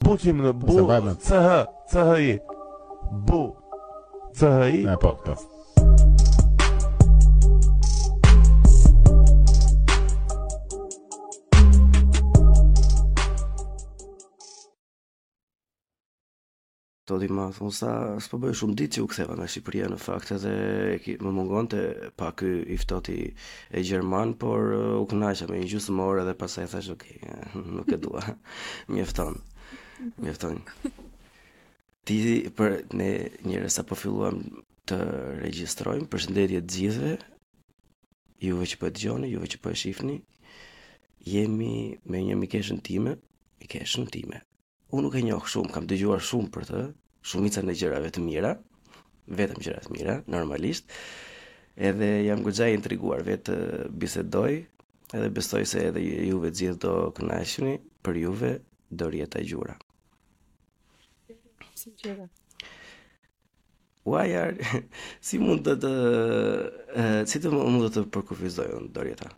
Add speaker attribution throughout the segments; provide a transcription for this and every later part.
Speaker 1: Buçim në bu,
Speaker 2: cëhë,
Speaker 1: cëhë i, bu, cëhë i.
Speaker 2: Ne, po, po.
Speaker 3: Të di, me thënë, sa, s'po bëj shumë ditë që u ktheva nga Shqipëria në fakt edhe më mungonte pak i ftohti gjerman, por uh, u kënaqa me një gjysmë ore edhe pasaj thash ok, Nuk e dua. Mjafton. Mjafton. Ti për ne njerëz sapo filluam të regjistrojmë, përshëndetje të gjithëve. Juve që po e dëgjoni, juve që po e shihni, jemi me një mikeshën time, mikeshën time. Unë nuk e njoh shumë, kam dëgjuar shumë për të, shumicën e gjërave të mira, vetëm gjëra të mira, normalisht. Edhe jam goxha i intriguar për të biseduar, edhe besoj se edhe juve të gjithë do kënaqeni për juve Dorjeta Gjura.
Speaker 4: Sinqera.
Speaker 3: Why are si mund të të si të mund të të përkufizoj unë Dorjeta.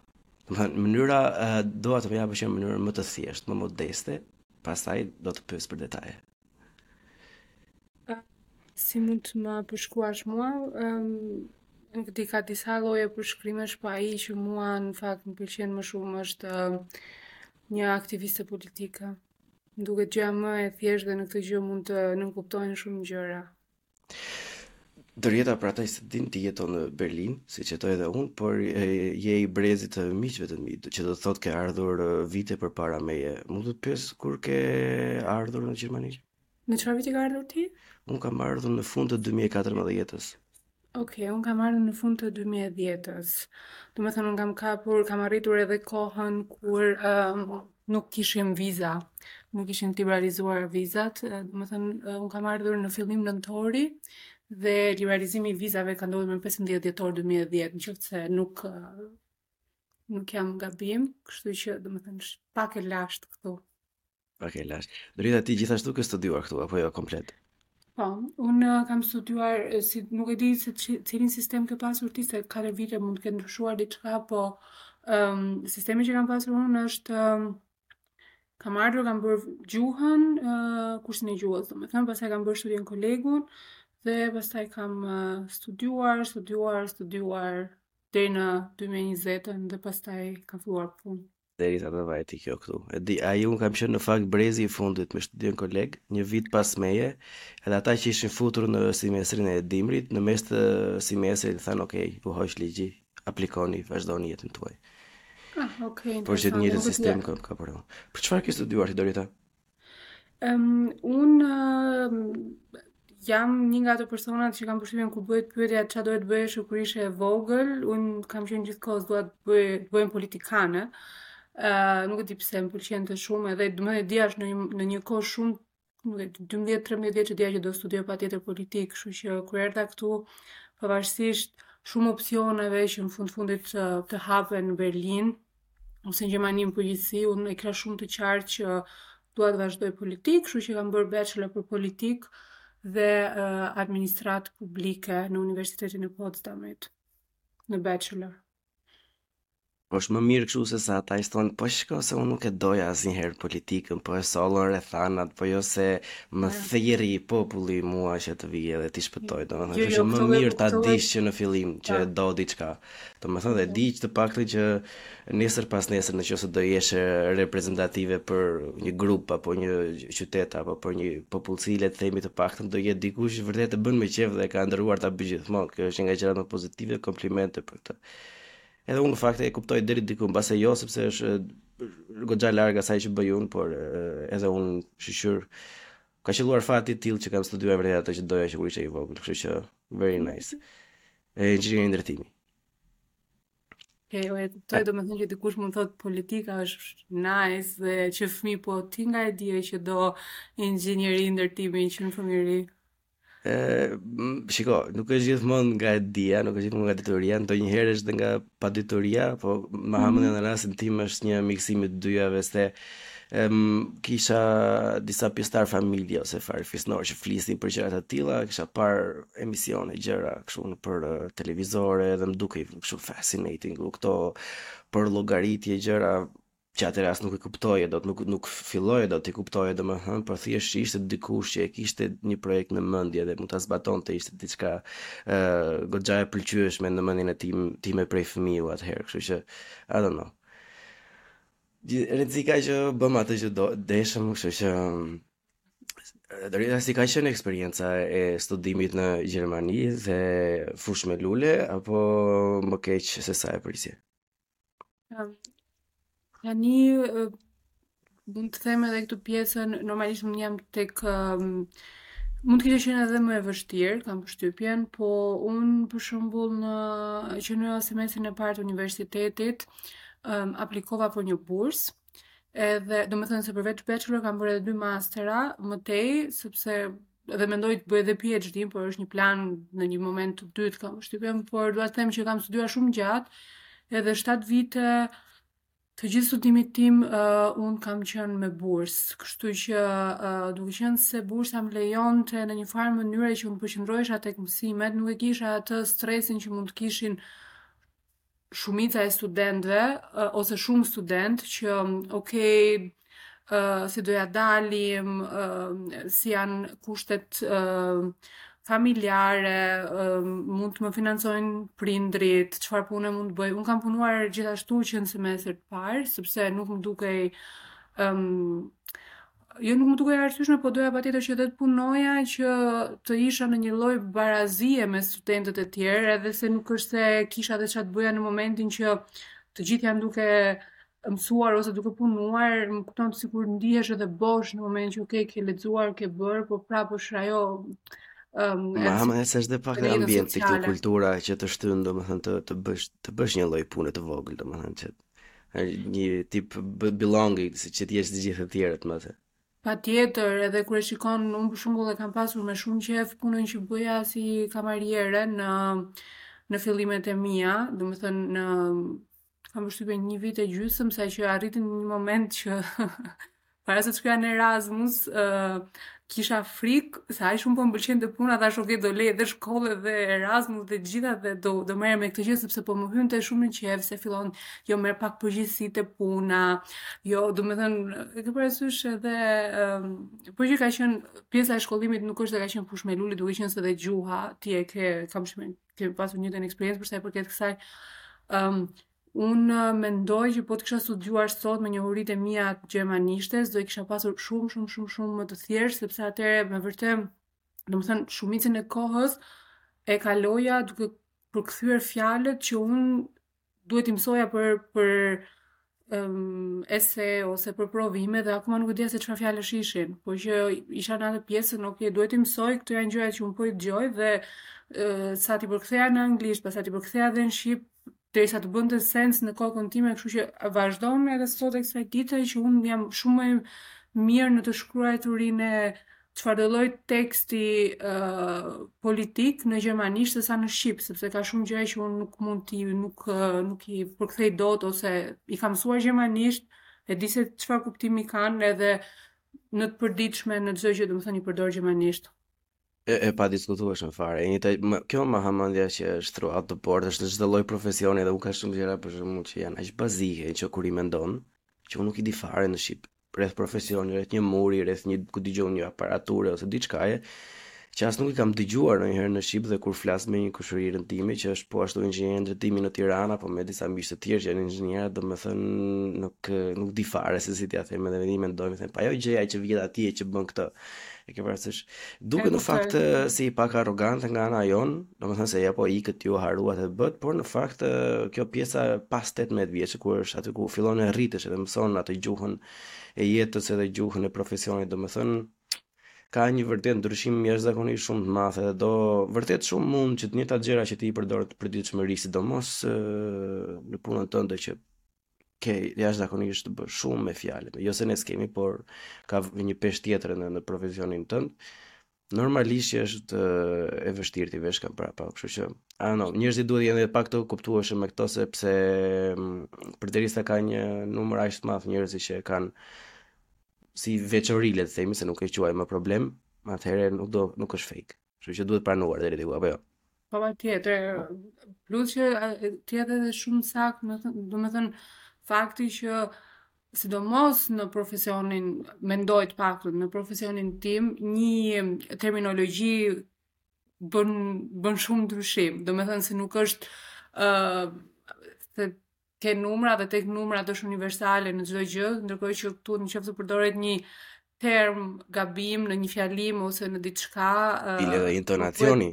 Speaker 3: Domethënë mënyra do të më japësh një mënyrë më të thjeshtë, më modeste, pastaj do të pyes për detaje.
Speaker 4: Si mund të më përshkuash mua? Um, nuk di ka disa lloje përshkrimesh, po ai që mua në fakt më pëlqen më shumë është një aktiviste politike. Më duket gjëja më e thjeshtë dhe në këtë gjë mund të nënkuptohen shumë gjëra.
Speaker 3: Dorjeta, për ata që s'e dinë, ti jeton në Berlin, siç jetoj edhe unë, por je i brezit të miqve të mi, që do të thotë ke ardhur vite përpara meje. Mund të të pyes kur ke ardhur në Gjermani?
Speaker 4: Në çfarë viti ke ardhur ti?
Speaker 3: Unë kam ardhur në fund të 2014-ës.
Speaker 4: Ok, unë kam ardhur në fund të 2010-ës. Domethënë unë kam kapur, kam arritur edhe kohën kur um, nuk kishim viza, nuk ishin liberalizuar vizat. Domethënë unë kam ardhur në fillim nëntori dhe liberalizimi i vizave ka ndodhur më 15 dhjetor 2010, në qoftë se nuk nuk jam gabim, kështu që domethënë pak e lashtë këtu.
Speaker 3: Ok, lashtë. Dorjeta, ti gjithashtu ke studiuar këtu apo jo komplet?
Speaker 4: Po, unë uh, kam studiuar uh, si nuk e di se cilin sistem ke pasur ti se katër vite mund të ketë ndryshuar diçka, po um, sistemi që kam pasur unë është um, kam ardhur, kam bërë gjuhën, uh, kursin e gjuhës, domethënë, pastaj kam bërë Studienkollegun dhe pastaj kam uh, studiuar, studiuar, studiuar deri në 2020-ën dhe pastaj kam filluar punë.
Speaker 3: Derisa të vajti kjo këtu. E di, a unë kam qenë në fakt brezi i fundit me Studienkolleg, një vit pas meje, edhe ata që ishin futur në semestrin e dimrit, në mes të semestrit thanë, okej, okay, u hoq ligji, aplikoni, vazhdoni jetën tuaj.
Speaker 4: Ah, okay,
Speaker 3: Por që të
Speaker 4: njëjtën
Speaker 3: sistem ke kapur. Për çfarë ke studiuar ti Dorjeta?
Speaker 4: Um, unë um, jam një nga ato personat që kam përshtypjen kur bëhet pyetja çfarë do të bëheshe kur ishe e vogël, unë kam qenë gjithkohës dua të bëj të bëhem politikanë. ë uh, nuk e di pse më pëlqente shumë edhe domethënë dija në një, në një kohë shumë nuk e di 12-13 vjeç dia që do studioj patjetër politikë, kështu që kur erdha këtu pavarësisht shumë opsioneve që në fund fundit uh, të hapen në Berlin, ose në Gjermani në përgjithësi, unë e kisha shumë të qartë që dua të vazhdoj politikë, kështu që kam bërë bachelor për politikë dhe uh, administratë publike në Universitetin e Potsdamit, në bachelor.
Speaker 3: Është më mirë kështu se sa ata që thonë, po shiko se unë nuk e doja asnjëherë politikën, po e sollën rrethanat, po jo se më yeah. thirri populli mua që të vij dhe t'i shpëtoj, domethënë,
Speaker 4: jo, jo,
Speaker 3: është më mirë ta dish që në fillim që yeah. e do diçka. Domethënë dhe di që të paktën që nesër pas nesër në qoftë se do jesh reprezentative për një grup apo një qytet apo për një popullsi le të themi të paktën do jetë dikush vërtet e bën me qejf dhe ka ëndërruar ta bëj gjithmonë. Kjo është një nga gjërat më pozitive, komplimente për këtë. Edhe unë në fakt e kuptoj deri diku, mbase jo sepse është goxha larg asaj që bëj unë, por edhe unë shyqyr ka qelluar fati i tillë që kam studiuar vërtet atë që doja që kur isha i vogël, kështu që very nice. e inxhinieri ndërtimi.
Speaker 4: E, jo, e, të domethënë që dikush mund thotë politika është nice dhe që fëmijë, po ti nga e dije që do inxhinieri ndërtimi që në fëmijëri?
Speaker 3: E, shiko, nuk është gjithmonë nga e dija, nuk është gjithmonë nga dituria, ndonjëherë është dhe nga Padituria, po më ha mendja në rastin tim është një miksim i të dyjave se em, kisha disa pjesëtarë familjeje ose farefisnorë që flisnin për gjëra të tilla, kisha parë emisione gjëra kështu nëpër eh, televizore dhe më dukej kështu fascinating u këto përllogaritje gjëra që atëherë as nuk e kuptoje dot, nuk nuk filloje dot ta kuptoje domethënë, por thjesht që ishte dikush që e kishte një projekt në mendje dhe mund ta zbatonte, ishte diçka ë uh, goxha e pëlqyeshme në mendjen e tim, time prej fëmiju atëherë, kështu që I don't know. Rrezika që bëmë atë që do deshëm, kështu që Dorita si ka qenë eksperienca e studimit në Gjermani he fushë me lule apo më keq se sa e prisje?
Speaker 4: Tani mund të them edhe këtë pjesën, normalisht unë jam tek mund të kishte qenë edhe më e vështirë, kam përshtypjen, po unë për shembull në që në semestrin e parë të universitetit um, aplikova për një bursë Edhe, do me thënë se përveç bachelor kam bërë edhe dy mastera më tej, sepse edhe mendoj të bëj edhe PhD, por është një plan në një moment të dytë kam përshtypjen, por dua të them që kam studiuar shumë gjatë, edhe 7 vite të gjithë studimit tim uh, un kam qenë me bursë, kështu që uh, duke qenë se bursa më lejonte në një farë mënyre që unë përqendrohesha tek mësimet, nuk e kisha atë stresin që mund të kishin shumica e studentëve ose shumë studentë që ok si do ia dalim si janë kushtet familjare mund të më financojnë prindrit çfarë pune mund të bëj unë kam punuar gjithashtu që në semestër të parë sepse nuk më dukej Jo nuk më dukej e arsyeshme, po doja patjetër që dhe të punoja që të isha në një lloj barazie me studentët e tjerë, edhe pse nuk është se kisha dhe ça të bëja në momentin që të gjithë janë duke mësuar ose duke punuar, më kupton, sikur ndihesh edhe bosh në momentin që okay, ke lexuar, ke bërë, po prapë është ajo
Speaker 3: um, Ma, ma, e se është dhe pak në ambient, këtu kultura që të shtyn, domethënë, të, të, bësh, të bësh një lloj pune të vogël, domethënë, që një tip belonging, që t'jesh si gjithë të tjerët më
Speaker 4: të. Patjetër, edhe kur e shikon, unë për shembull e kam pasur me shumë qejf punën që bëja si kamariere në, në fillimet e mia, domethënë në, kam përshtypje një vit e gjysmë, saqë arriti në një moment që Para se të shkoja në Erasmus, uh, kisha frikë se aq shumë po më pëlqente puna, thashë ok, do lë dhe shkollë dhe Erasmus dhe gjitha dhe do do merrem me këtë gjë sepse po më hynte shumë në qejf se fillon e merr pak përgjegjësi te puna. Jo, domethënë, e ke parasysh edhe um, por që ka qenë pjesa e shkollimit nuk është se ka qenë fushë me lule, duke qenë se dhe gjuha ti e ke kam shumë ke pasur një eksperiencë për sa i përket kësaj. Ëm um, Unë mendoj që po të kisha studiuar sot me njohuritë e mia të gjermanishtes, do e kisha pasur shumë, shumë, shumë, shumë më të thjeshtë, sepse atëherë me të vërtetë, domethënë shumicën e kohës e kaloja duke përkthyer fjalët që unë duhej t'i mësoja për për ese ose për provime dhe akoma nuk e dija se çfarë fjalësh ishin, por që isha në atë pjesë se ok, duhet t'i mësoj, këto janë gjëra që unë po i dëgjoj dhe sa t'i përktheja në anglisht, pastaj t'i përktheja edhe në shqip, derisa të bënte sens në kokën time, kështu që vazhdon edhe sot e kësaj dite që unë jam shumë më e mirë në të shkruajturin e çfarëdo lloj teksti uh, politik në gjermanisht sesa në shqip, sepse ka shumë gjëra që unë nuk mund t'i nuk uh, nuk i përkthej dot ose i kam mësuar gjermanisht, e di se çfarë kuptimi kanë edhe në të përditshme në çdo gjë, domethënë i përdor gjermanisht.
Speaker 3: E, e padiskutueshme fare. E njëjta më- kjo ma ha mendja që është throughout the board, është në çdo lloj profesioni dhe unë ka shumë gjëra për shembull që janë aq bazike që kur i mendon, që unë nuk i di fare në shqip, rreth profesionit, rreth një muri, rreth një, ku di unë, një aparature ose diçkaje, që as nuk i kam dëgjuar ndonjëherë në shqip dhe kur flas me një kushëririn tim që është po ashtu inxhinier ndërtimi në Tiranë apo me disa miq të tjerë që janë inxhinierë, domethënë nuk nuk di fare se si t'ia them edhe me një mendoj, domethënë, pa ajo gjëja që vjen atje që bën këtë. E ke parasysh. Duket në fakt si pak arrogant nga ana jonë, domethënë se ja po ikët ju harruat e bët, por në fakt kjo pjesa pas 18 vjeç ku është aty ku fillon e rritesh dhe mëson atë gjuhën e jetës edhe gjuhën e profesionit, domethënë ka një vërtet ndryshim jashtëzakonisht shumë të madh dhe do vërtet shumë mund që të njëjtat gjëra që ti i përdor në përditshmëri, sidomos në punën tënde që ke jashtëzakonisht të bësh shumë me fjalët. Jo se ne s'kemi, por ka një peshë tjetër në, në profesionin tënd. Normalisht që është e vështirë t'i vesh këmba-këmbës, kështu që a no, njerëzit duhet jenë edhe pak të kuptueshëm me këto sepse mm, përderisa ka një numër aq të madh njerëzish që kanë si veçori le të themi se nuk e quaj më problem, atëherë nuk do nuk është fake. Kështu që duhet pranuar deri diku apo jo.
Speaker 4: Po patjetër, plus që ti e the edhe shumë saktë, domethënë, fakti që sidomos në profesionin, mendoj të paktën, në profesionin tim, një terminologji bën, bën shumë ndryshim, domethënë se nuk është, uh, se ke numra dhe tek numrat është universale në çdo gjë, ndërkohë që këtu në qoftë të përdoret një term gabim në një fjalim ose në diçka, ë
Speaker 3: i lë intonacioni.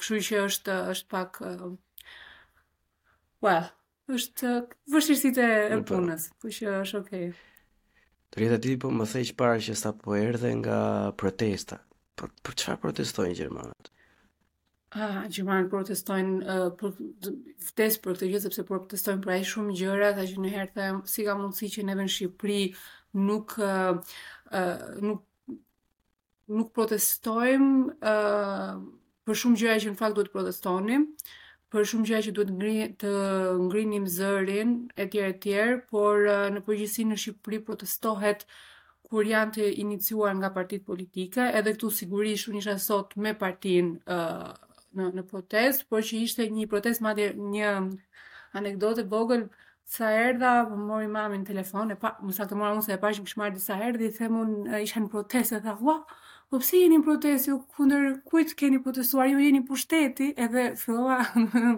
Speaker 4: Kështu që është është pak uh, well, është vështirësitë e
Speaker 3: po.
Speaker 4: punës, po që është okay.
Speaker 3: Drita ti po më thoje para që sapo erdhe nga protesta. Për për çfarë protestojnë gjermanët?
Speaker 4: Ah, gjermanët protestojnë uh, për vdes për këtë gjë sepse protestojnë për aq shumë gjëra, saqë nganjëherë them si ka mundësi që neve në Shqipëri nuk uh, uh, nuk nuk protestojmë uh, për shumë gjëra që në fakt duhet të protestonim, për shumë gjëra që duhet ngri, të ngrinim zërin etj etj, por uh, në përgjithësi në Shqipëri protestohet kur janë të iniciuar nga partitë politike, edhe këtu sigurisht unë isha sot me partinë uh, në, në protestë, por që ishte një protestë madje një anekdotë e vogël sa erdha, më mori mami në telefon, e pa, m'sa, e mora unë se e pashë më kish marrë disa herë, dhe i them unë isha në protestë, e tha, hua, po pse jeni në protestë, ju kundër kujt keni protestuar, ju jeni pushteti, edhe fillova,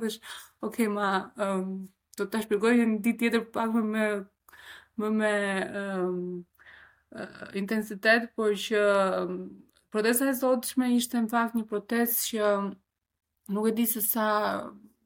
Speaker 4: thashë, oke, okay, ma, um, Do ta shpjegoj një ditë tjetër pak më me më me um, intensitet, por që protesta e sotshme ishte në fakt një protestë që nuk e di se sa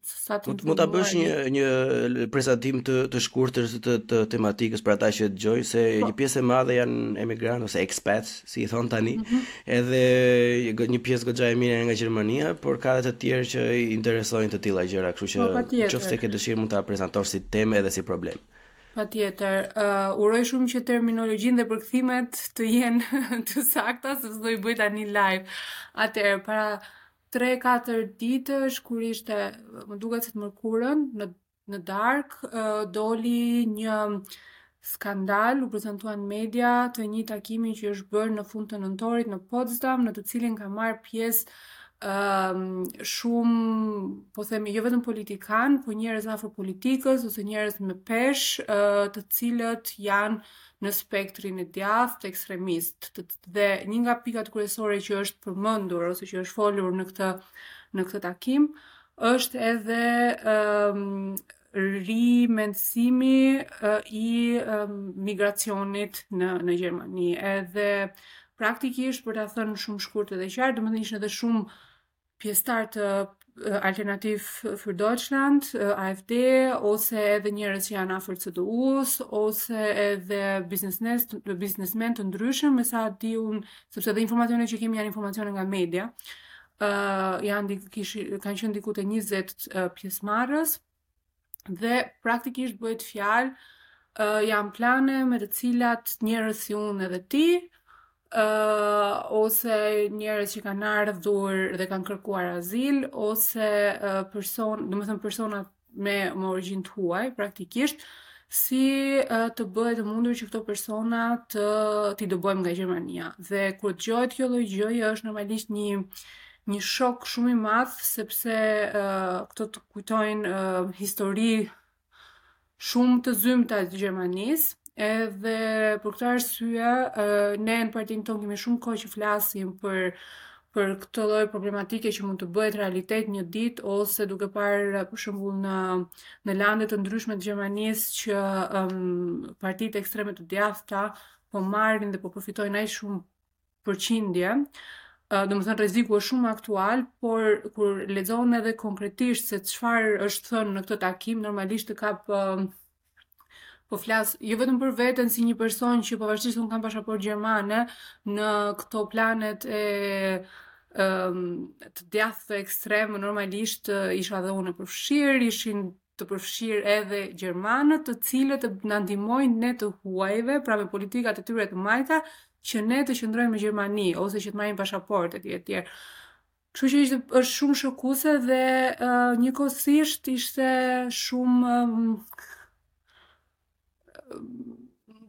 Speaker 4: sa të
Speaker 3: mund ta bësh një një prezantim të të shkurtër të, të, të tematikës për ata që dëgjojnë se
Speaker 4: po.
Speaker 3: një pjesë e madhe janë emigrantë ose expats si i thonë tani,
Speaker 4: mm
Speaker 3: -hmm. edhe një pjesë goxha e mirë nga Gjermania, por ka edhe të tjerë që i interesojnë të tilla gjëra, kështu që
Speaker 4: qoftë
Speaker 3: se ke dëshirë mund ta prezantosh si temë edhe si problem.
Speaker 4: Patjetër, uh, uroj shumë që terminologjia dhe përkthimet të jenë të sakta, sepse do i bëj tani live. Atëherë, para 3-4 ditësh, kur ishte, më duket se të mërkurën, në në darkë, doli një skandal, u prezantuan në media të një takimi që është bërë në fund të nëntorit në Potsdam, në të cilin ka marrë pjesë um, shumë, po themi, jo vetëm politikanë, po njerëz afër politikës ose njerëz me peshë, uh, të cilët janë në spektrin e djathtë ekstremist, të, dhe një nga pikat kryesore që është përmendur ose që është folur në këtë në këtë takim është edhe um, rimendimi uh, i um, migracionit në në Gjermani. Edhe praktikisht për ta thënë shumë shkurt edhe qartë, domethënë ishin edhe shumë pjesëtarë të Alternative für Deutschland, AFD, ose edhe njerëz që janë afër CDU-s, ose edhe biznesnes, biznesmenë të ndryshëm, me sa di unë, sepse dhe informacionet që kemi janë informacione nga media, uh, janë, kish, kanë qenë diku te 20 uh, pjesëmarrës, dhe praktikisht bëhet fjalë uh, janë plane me të cilat njerëz si unë edhe ti uh, ose njerëz që kanë ardhur dhe kanë kërkuar azil ose uh, person, domethënë persona me me origjinë të huaj praktikisht si uh, të bëhet e mundur që këto persona të t'i dëbojmë nga Gjermania. Dhe kur dëgjohet kjo lloj gjëje është normalisht një një shok shumë i madh sepse këto të kujtojnë histori shumë të zymta të Gjermanisë. Edhe për këtë arsye, ne në partinë tonë kemi shumë kohë që flasim për për këtë lloj problematike që mund të bëhet realitet një ditë ose duke parë për shembull në në lande të ndryshme të Gjermanisë që um, partitë ekstreme të djathta po marrin dhe po përfitojnë aq shumë përqindje, domethënë rreziku është shumë aktual, por kur lexon edhe konkretisht se çfarë është thënë në këtë takim, normalisht të kap po flas jo vetëm për veten si një person që pavarësisht se unë kam pashaportë gjermane në këto planet e të djathtës ekstreme, normalisht isha dhe unë e përfshirë, ishin të përfshirë edhe gjermanët, të cilët na ndihmojnë ne të huajve, pra me politikat e tyre të majta, që ne të qëndrojmë në Gjermani ose që të marrim pasaportë etj etj. Kështu që ishte është shumë shokuese dhe uh, njëkohësisht ishte shumë uh,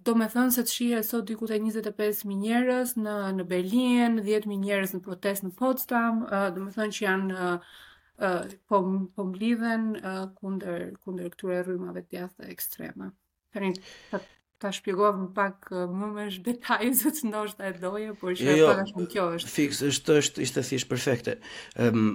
Speaker 4: domethënë se të shohësh sot diku te 25.000 njerëz në, në Berlin, 10.000 njerëz në protestë në Potsdam, domethënë që janë po, po mblidhen kundër, kundër këtyre rrymave të djathta ekstreme. Tani, ta, ta shpjegova pak më me shumë detaje se ç'ndoshta e doje, por që
Speaker 3: jo, jo,
Speaker 4: pak shumë kjo është.
Speaker 3: Fiks, është, është, ishte thjesht perfekte. Um,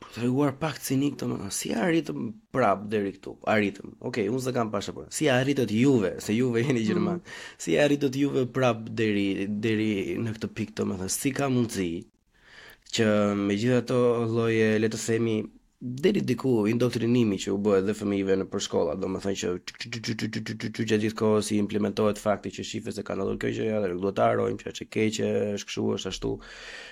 Speaker 3: Për t'u treguar pak cinik domethënë si arritëm prap deri këtu, arritëm, ok, unë s'e kam pasaportën, si arritët juve, se juve jeni mm. gjermanë, mm. si arritët juve prap deri, deri në këtë pikë domethënë si ka mundësi, që me gjithë atë lloj, le të themi, deri diku indoktrinimi që u bëhet dhe fëmijëve nëpër shkolla, domethënë që gjatë gjithë kohës i implementohet fakti që shif se ka ndodhur kjo gjë, s'duhet ta harrojmë, që është e keqe, është kështu, është ashtu.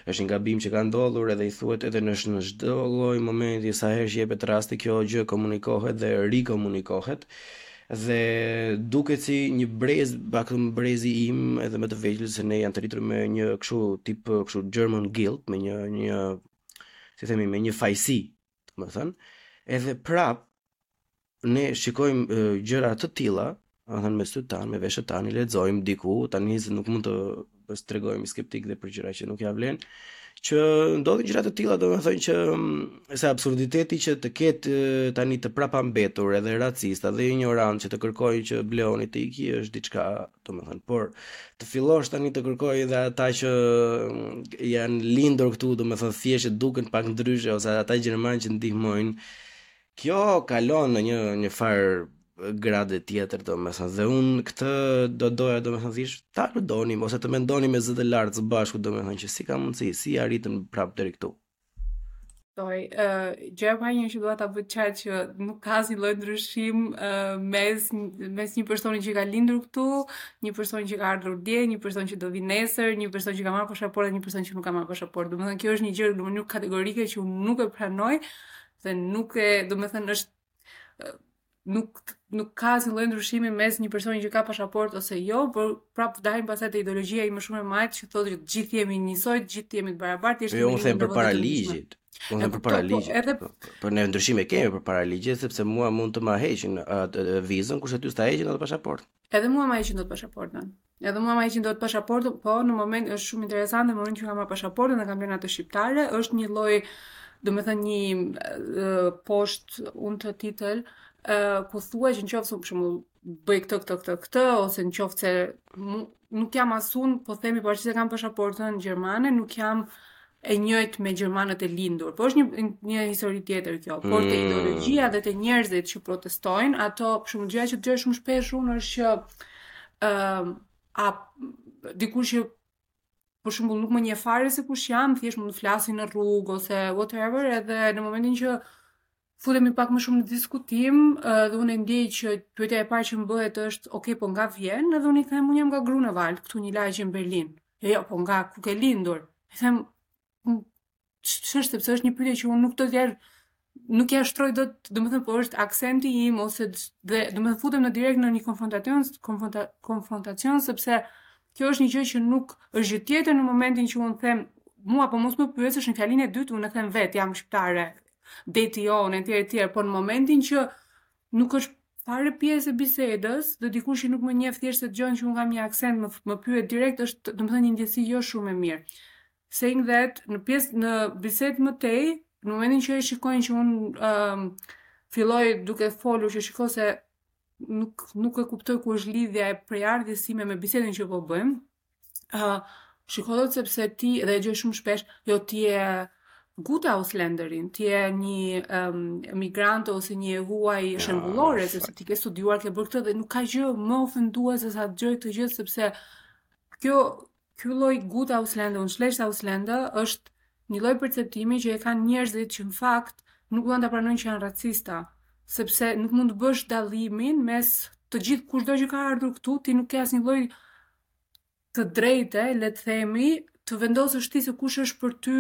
Speaker 3: Është një gabim që ka ndodhur edhe i thuhet edhe në në çdo lloj momenti sa herë që jepet rasti kjo gjë komunikohet dhe rikomunikohet dhe duket si një brez të paktën brezi im edhe më të vegjël se ne janë të rritur me një kështu tip kështu German guilt me një një si themi me një fajësi Domethënë, edhe prap ne shikojmë e, gjëra të tilla, domethënë me sytë tanë, me veshët tanë, i lexojmë diku, tani se nuk mund të tregohemi skeptikë dhe për gjëra që nuk ia vlen, që ndodhin gjëra të tilla, domethënë që se absurditeti që të ketë tani të prapambetur edhe racista dhe injorantë që të kërkojnë që Bleoni të iki është diçka domethënë, por të fillosh tani të kërkosh dhe ata që mm, janë lindur këtu, domethënë, thjesht që duken pak ndryshe, ose ata gjermanë që ndihmojnë, kjo kalon në një, një farë grade tjetër, domethënë, dhe unë këtë do doja, domethënë, thjesht ta rëdonim, ose të mendonim me zë të lartë së bashku, domethënë, që si ka mundësi, si arritëm prapë deri këtu.
Speaker 4: Doj, uh, gjëja e parë që dua ta bëj të qartë që nuk ka asnjë lloj ndryshim uh, mes mes një personi që ka lindur këtu, një personi që ka ardhur dje, një person që do vijë nesër, një person që ka marrë pasaportë dhe një person që nuk ka marrë pasaportë. Domethënë kjo është një gjë në mënyrë kategorike që unë nuk e pranoj dhe nuk e, domethënë është nuk nuk ka asnjë lloj ndryshimi mes një personi që ka pasaportë ose jo, por prap dalim pastaj te ideologjia ime më shumë e majtë që thotë që të gjithë jemi njësoj, të gjithë jemi të barabartë, thjesht
Speaker 3: jo, unë them
Speaker 4: përpara
Speaker 3: ligjit. Unë them përpara
Speaker 4: po,
Speaker 3: ligjit.
Speaker 4: Edhe
Speaker 3: po, po, për ne ndryshime kemi përpara ligjit sepse mua mund të ma heqin vizën, kurse ty s'ta heqin dot pasaportën.
Speaker 4: Edhe mua s'ma heqin dot pasaportën. Edhe mua më heqin dot pasaportën, po në moment është shumë interesante, në moment që kam marrë pasaportën dhe kam lënë atë shqiptare, është një lloj, domethënë një e, poshtë unë të titël, e, ku thua që në qoftë se për shembull bëj këtë këtë këtë këtë ose në qoftë se nuk jam asun, po themi pavarësisht se kam pasaportën gjermane, nuk jam e njëjtë me gjermanët e lindur, por është një një histori tjetër kjo, por te
Speaker 3: mm.
Speaker 4: ideologjia dhe te njerëzit që protestojnë, ato për shembull gjëja që dëgjoj shumë shpesh unë është që ë uh, a dikush që për shembull nuk më njeh fare se kush jam, thjesht mund të flasin në rrugë ose whatever, edhe në momentin që futemi pak më shumë në diskutim dhe unë e ndjej që pyetja e parë që më bëhet është ok po nga vjen dhe unë i them unë jam nga Grunewald këtu një lagje në Berlin jo jo po nga ku ke lindur i them ç'është sepse është një pyetje që unë nuk do të nuk ja shtroj dot, domethënë po është aksenti im ose dhe domethënë futem në direkt në një konfrontacion, konfronta, konfrontacion sepse kjo është një gjë që nuk është gjë tjetër në momentin që unë them mua po mos më pyesësh në fjalinë e dytë unë e them vetë jam shqiptare deti jonë etj etj, por në momentin që nuk është fare pjesë e bisedës dhe dikush që nuk më njeh thjesht se dëgjon që unë kam një aksent më më pyet direkt është domethënë një ndjesi jo shumë e mirë. Saying that në pjesë në bisedë më tej, në momentin që e shikojnë që unë um, filloj duke folur që shiko se nuk nuk e kuptoj ku është lidhja e prejardhjes sime me bisedën që po bëjmë, uh, shikohet sepse ti dhe e dëgjoj shumë shpesh, jo ti je gute Ausländerin, ti je një um, migrant ose një e huaj ja, shembullore, sepse ti ke studiuar, ke bërë këtë dhe nuk ka gjë më ofenduese se sa të dëgjoj këtë gjë sepse kjo ky lloj gute Ausländer und schlechte Ausländer, është Një lloj perceptimi që e kanë njerëzit që në fakt nuk duan ta pranojnë që janë racista, sepse nuk mund të bësh dallimin mes të gjithë kushdo që ka ardhur këtu, ti nuk ke asnjë lloj të drejte, le të themi, të vendosësh ti se kush është për ty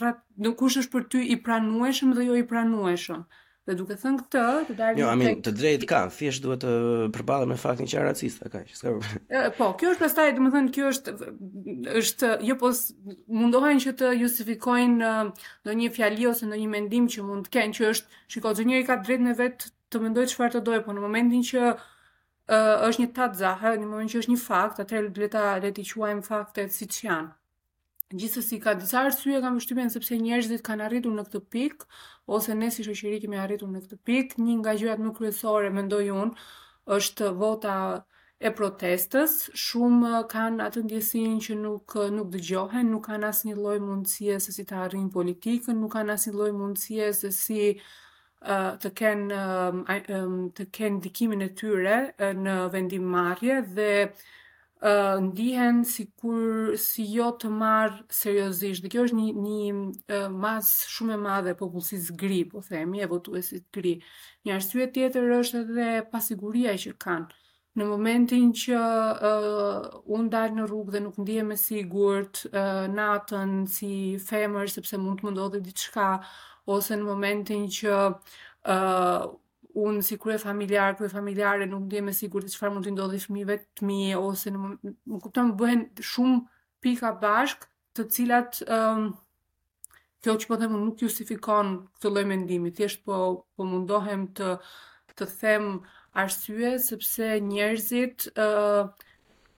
Speaker 4: ra- kush është për ty i pranueshëm dhe jo i pranueshëm. Dhe duke thënë këtë, të dalim
Speaker 3: Jo, I
Speaker 4: mean,
Speaker 3: të drejtë ka, thjesht duhet të përballen me faktin që janë racista, kaq, s'ka problem.
Speaker 4: Po, kjo është pastaj, domethënë kjo është është jo po mundohen që të justifikojnë ndonjë fjali ose ndonjë mendim që mund të kenë që është, shiko, çdo njeri ka të drejtën e vet të mendojë çfarë të dojë, por në momentin që uh, është një Tatsache, në momentin që është një fakt, atëherë le t'i le t'i quajmë faktet siç janë. Gjithsesi ka disa arsye kam përshtypjen sepse njerëzit kanë arritur në këtë pikë ose ne si shoqëri kemi arritur në këtë pikë. Një nga gjërat më kryesore mendoj unë është vota e protestës. Shumë kanë atë ndjesinë që nuk nuk dëgjohen, nuk kanë asnjë lloj mundësie se si ta arrijnë politikën, nuk kanë asnjë lloj mundësie se si uh, të kenë uh, të kenë ndikimin e tyre në vendimmarrje dhe ndihen sikur si jo të marrë seriozisht dhe kjo është një një masë shumë e madhe e popullsisë gri, po themi, e votuesit gri. Një arsye tjetër është edhe pasiguria që kanë. Në momentin që uh, unë dal në rrugë dhe nuk ndihem e sigurt uh, natën si femër sepse mund të më ndodhë diçka ose në momentin që uh, unë si kryefamiljar, kryefamiljare nuk ndihem e sigurt se çfarë mund t'i ndodhë fëmijëve të mi ose në më kupton bëhen shumë pika bashkë të cilat um, kjo që po them nuk justifikon këtë lloj mendimi, thjesht po po mundohem të të them arsye sepse njerëzit uh,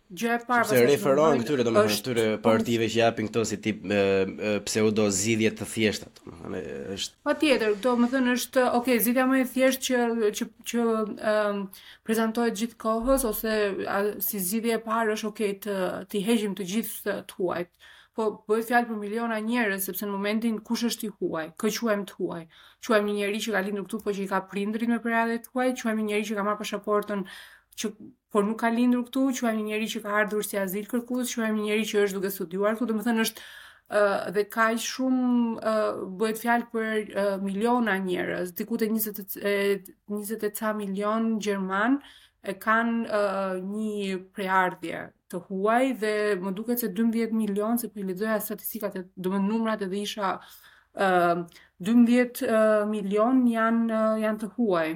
Speaker 4: Gjë e parë
Speaker 3: që referohen këtyre domethënë këtyre partive që japin këto si tip e, e, pseudo zgjidhje të thjeshta domethënë është
Speaker 4: patjetër këto domethënë është ok zgjidhja më e thjeshtë që që që um, prezantohet gjithë kohës ose a, si zgjidhje e parë është ok t'i heqim të gjithë të huajt po bëhet fjalë për miliona njerëz sepse në momentin kush është i huaj kë quajmë të huaj quajmë një njeri që ka lindur këtu po që i ka prindërit me prejardhje të huaj quajmë një njeri që ka marrë pasaportën që por nuk ka lindur këtu, quajmë një njeri që ka ardhur si azilkërkues, quajmë një njeri që është duke studiuar këtu, domethënë është uh, dhe ka shumë uh, bëhet fjalë për uh, miliona njerëz, diku te 20 e 20 e ca milion gjermanë e kanë uh, një prejardhje të huaj dhe më duket se 12 milion se po i lexoja statistikat domethënë numrat edhe isha uh, 12 uh, milion janë uh, janë të huaj.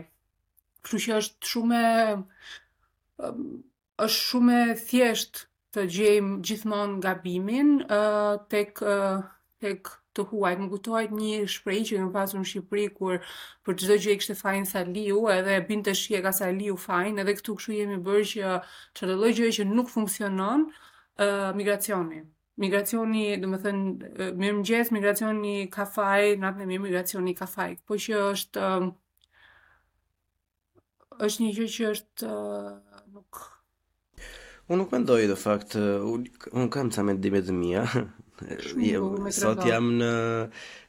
Speaker 4: Kështu që është shumë është shumë e thjeshtë të gjejmë gjithmonë gabimin uh, tek uh, tek të huajt. Më kujtohet një shprehje që kemi pasur në Shqipëri kur për çdo gjë kishte fajin Saliu, edhe e binte shi e ka Saliu fajin, edhe këtu kështu jemi bërë që çdo lloj gjëje që nuk funksionon, ë uh, migracioni. Migracioni, domethënë, uh, mirëmëngjes, migracioni ka faj, natën e mirë, migracioni ka faj. Po që është uh, është një gjë që është uh, nuk
Speaker 3: Unë nuk mendoj në fakt, unë kam ca mendime të mia. Sot jam në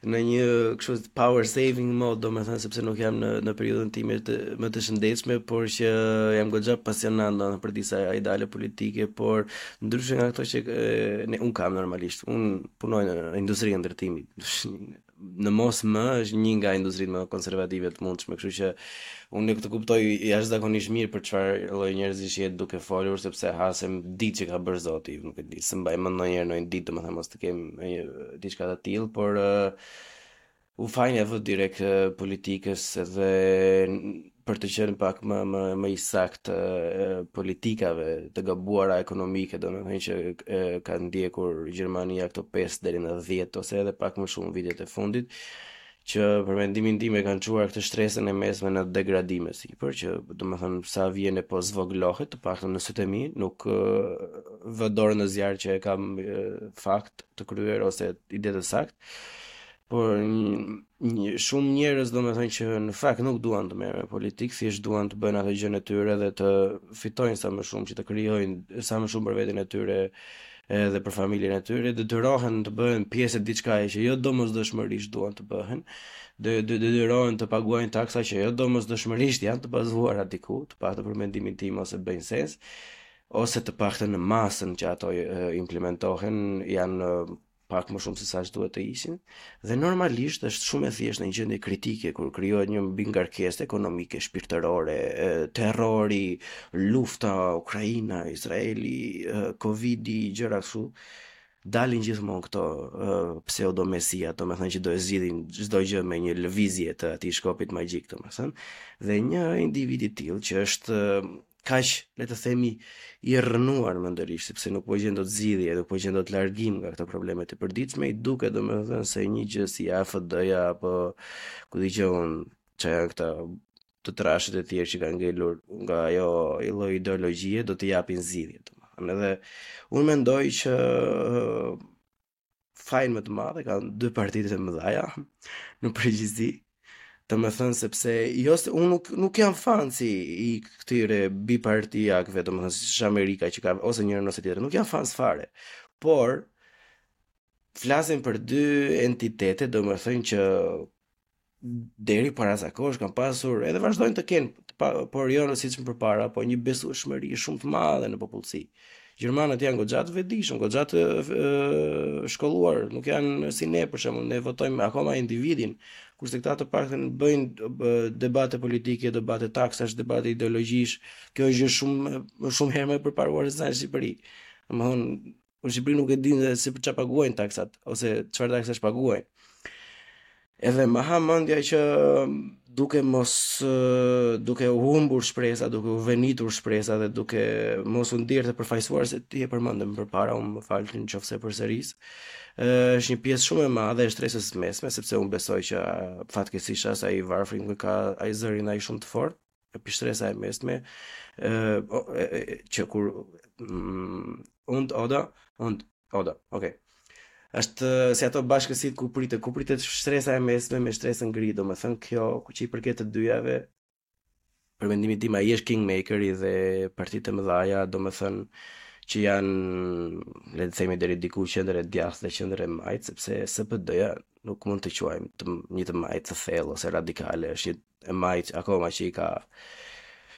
Speaker 3: në një kështu power saving mode, domethënë sepse nuk jam në në periudhën time të më të shëndetshme, por që jam goxha pasionante domethënë për disa ideale politike, por ndryshe nga këto që ne unë kam normalisht. Unë punoj në industrinë e ndërtimit. në mos më është një nga industritë më konservative të mundshme, kështu që unë këtë kuptoj jashtëzakonisht mirë për çfarë lloj njerëzish je duke folur sepse hasem ditë që ka bërë Zoti, nuk e di, s'e mbaj mend ndonjëherë në një ditë domethënë mos të kem një diçka të tillë, por uh, unë fajin ia vë direkt uh, politikës dhe për të qenë pak më më më i saktë politikave të gabuara ekonomike, domethënë që e, ka ndjekur Gjermania këto 5 deri në 10 ose edhe pak më shumë vitet e fundit, që për mendimin tim e kanë çuar këtë shtresën e mesme në degradim e sipër, që domethënë sa vjen e po zvoglohet, të paktën në sytë e mi, nuk vë dorën në zjarr që e kam fakt të kryer ose ide të saktë por një shumë njerëz domethënë që në fakt nuk duan të merren me politikë, thjesht duan të bëjnë atë gjën e tyre dhe të fitojnë sa më shumë, që të krijojnë sa më shumë për veten e tyre edhe për familjen e tyre, detyrohen të bëhen pjesë e diçkaje që jo domosdoshmërisht duan të bëhen, dhe detyrohen të paguajnë taksa që jo domosdoshmërisht janë të bazuara diku, të paktën për mendimin tim ose bëjnë sens, ose të paktën në masën që ato implementohen janë pak më shumë se sa duhet të ishin dhe normalisht është shumë e thjeshtë në një gjendje kritike kur krijohet një mbingarkesë ekonomike, shpirtërore, terrori, lufta Ukraina, Izraeli, Covidi, gjëra kështu dalin gjithmonë këto uh, pseudomesia, domethënë që do e zgjidhin çdo gjë me një lëvizje të atij shkopit magjik, domethënë. Dhe një individ i tillë që është kaq, le të themi, i rrënuar mendërisht, sepse nuk po gjen dot zgjidhje, nuk po gjen dot largim nga këto probleme të përditshme, i duket domethënë se një gjë si AFD-ja apo ku di unë ça janë këta të trashët e tjerë që kanë ngelur nga ajo i lloj ideologjie do t'i japin zgjidhje domethënë. Edhe unë mendoj që fajin më të madhe kanë dy partitë e mëdhaja, në përgjithësi, domethënë sepse jo se unë nuk, nuk jam fans i këtyre bipartiakëve domethënë si Amerika që ka ose njërën ose tjetrën, nuk jam fans fare por flasim për dy entitete domethënë që deri para ca kohësh kanë pasur edhe vazhdojnë të kenë, por jo siç më përpara, po një besueshmëri shumë të madhe në popullsi. Gjermanët janë goxha të vetëdijshëm, goxha të shkolluar, nuk janë si ne për shembull, ne votojmë akoma individin, kurse këta të paktën bëjnë debate politike, debate taksash, debate ideologjish. Kjo është gjë shumë shumë herë më e përparuar se në Shqipëri. Domthon Në Shqipëri nuk e dinë as se për çfarë paguajnë taksat ose çfarë taksash paguajnë. Edhe më ha mendja që duke mos duke u humbur shpresa, duke u venitur shpresa dhe duke mos u ndier të përfaqësuar se ti e përmende më përpara, unë më fal në qoftë se përsëris. Është një pjesë shumë e madhe e shtresës së mesme, sepse unë besoj që fatkeqësisht as ai i varfri nuk e ka ai zërin ai shumë të fortë. shtresa e mesme që kur mm, und oda und oda okay është si ato bashkësit ku pritet ku pritet shtresa e mesme me shtresën gri domethënë kjo që i përket të dyjave për mendimin tim ai është kingmakeri dhe partitë e mëdhaja domethënë që janë le të themi deri diku qendër e djathtë dhe qendër e majtë sepse SPD-ja nuk mund ta quajmë të një të majtë të thellë ose radikale është një e majtë akoma që i ka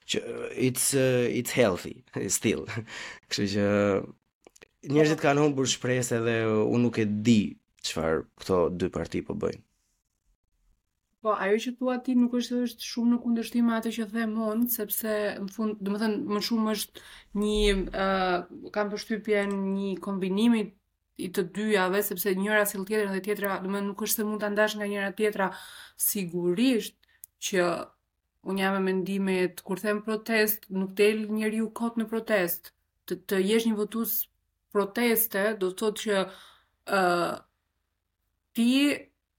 Speaker 3: që it's uh, it's healthy still. Kështu që njerëzit kanë humbur shpresë edhe unë nuk e di çfarë këto dy parti po bëjnë.
Speaker 4: Po, ajo që thua ti nuk është është shumë në kundërshtim me atë që them unë, sepse në fund, domethënë, më shumë është një ë uh, kam përshtypjen një kombinim i i të dyjave, sepse njëra sjell tjetrën dhe tjetra, domethënë nuk është se mund ta ndash nga njëra tjetra, sigurisht që unë jam e mendimit kur them protest, nuk del njeriu kot në protest. Të, të jesh një votues proteste do të thotë që ë uh, ti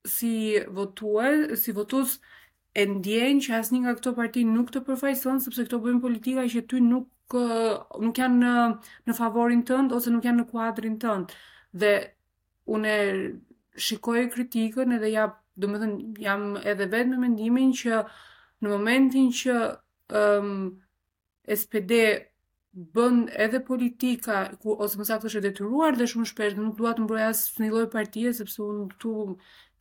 Speaker 4: si votues, si votues e ndjen që asnjë nga këto parti nuk të përfaqëson sepse këto bëjnë politika që ty nuk nuk janë në, në favorin tënd ose nuk janë në kuadrin tënd. Dhe unë e shikoj kritikën edhe ja, domethënë, jam edhe vetë me mendimin që në momentin që um, SPD bën edhe politika ku ose më saktë është e detyruar dhe shumë shpesh dhe nuk dua të mbroj asnjë lloj partie sepse unë këtu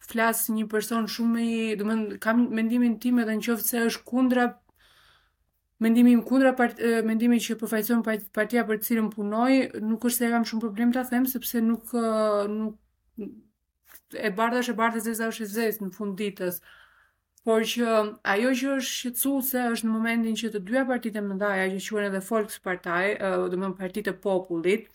Speaker 4: flas si një person shumë i, domethënë kam mendimin tim edhe në qoftë se është kundra mendimi im kundra part, mendimi që përfaqëson partia për të cilën punoj, nuk është se e kam shumë problem ta them sepse nuk nuk e bardha është e bardhë, e zeza është e zezë në fund të ditës. Por që ajo që është shqetësuese është në momentin që të dyja partitë e mëdhaja që quhen edhe Volkspartei, domethënë partitë e popullit,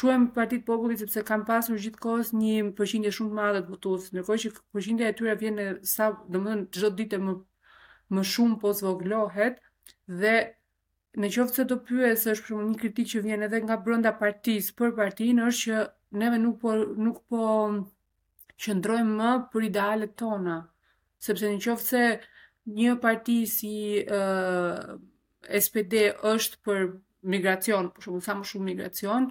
Speaker 4: quhen partitë e popullit sepse kanë pasur gjithë kohës një përqindje shumë të madhe të votuesve, ndërkohë që përqindja e tyre vjen në sa, domethënë çdo ditë më më shumë po zvogëlohet dhe në qoftë se do pyesësh është për shembull një kritikë që vjen edhe nga brenda partisë për partinë është që neve nuk po nuk po qëndrojmë më për idealet tona, sepse në qoftë se një parti si SPD është për migracion, për shembull sa më shumë migracion,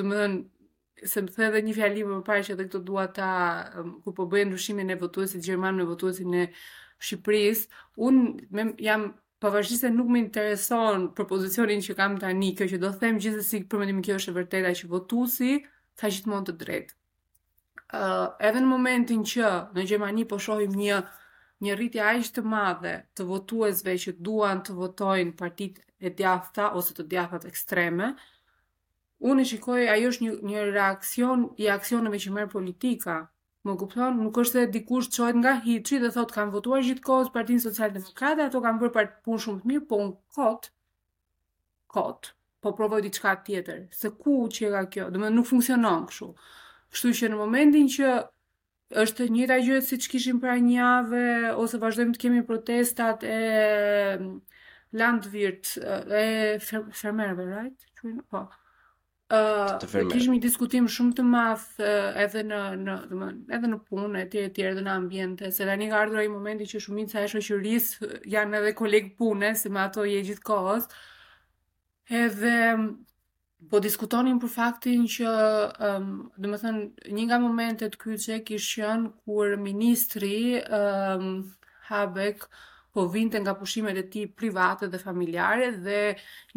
Speaker 3: Domethënë,
Speaker 4: se më the edhe një fjali më parë që edhe këtë dua ta, ku po bëje ndryshimin e votuesit gjerman me votuesin e Shqipërisë, unë jam pavarësisht se nuk më intereson për pozicionin që kam tani, kjo që dua të them gjithsesi për mendimin tim është e vërteta që votuesi ka gjithmonë të drejtë. Ë uh, edhe në momentin që në Gjermani po shohim një një rritje aq të madhe të votuesve që duan të votojnë partitë e djathta ose të djathtat ekstreme, unë e shikoj ajo është një një reaksion i aksioneve që merr politika. Më kupton, nuk është se dikush çohet nga hiçi dhe thotë kam votuar gjithë kohës Partinë Socialdemokrate, ato kanë bërë punë shumë të mirë, po unë kot kot po provoj diçka tjetër. Se ku qenka kjo? Domethënë nuk funksionon kështu. Kështu që në momentin që është e njëjta gjë siç kishim para një jave ose vazhdojmë të kemi protestat e Landwirt e fermerëve, right? Po. Uh,
Speaker 3: të
Speaker 4: kishim një diskutim shumë të madh edhe në në domethënë edhe në punë etj etj edhe në ambiente se tani ka ardhur ai momenti që shumica e shoqërisë janë edhe kolegë pune se me ato je gjithkohës edhe Po diskutonim për faktin që, um, domethënë, një nga momentet kyçe kish qenë kur ministri um, Habeck po vinte nga pushimet e tij private dhe familjare dhe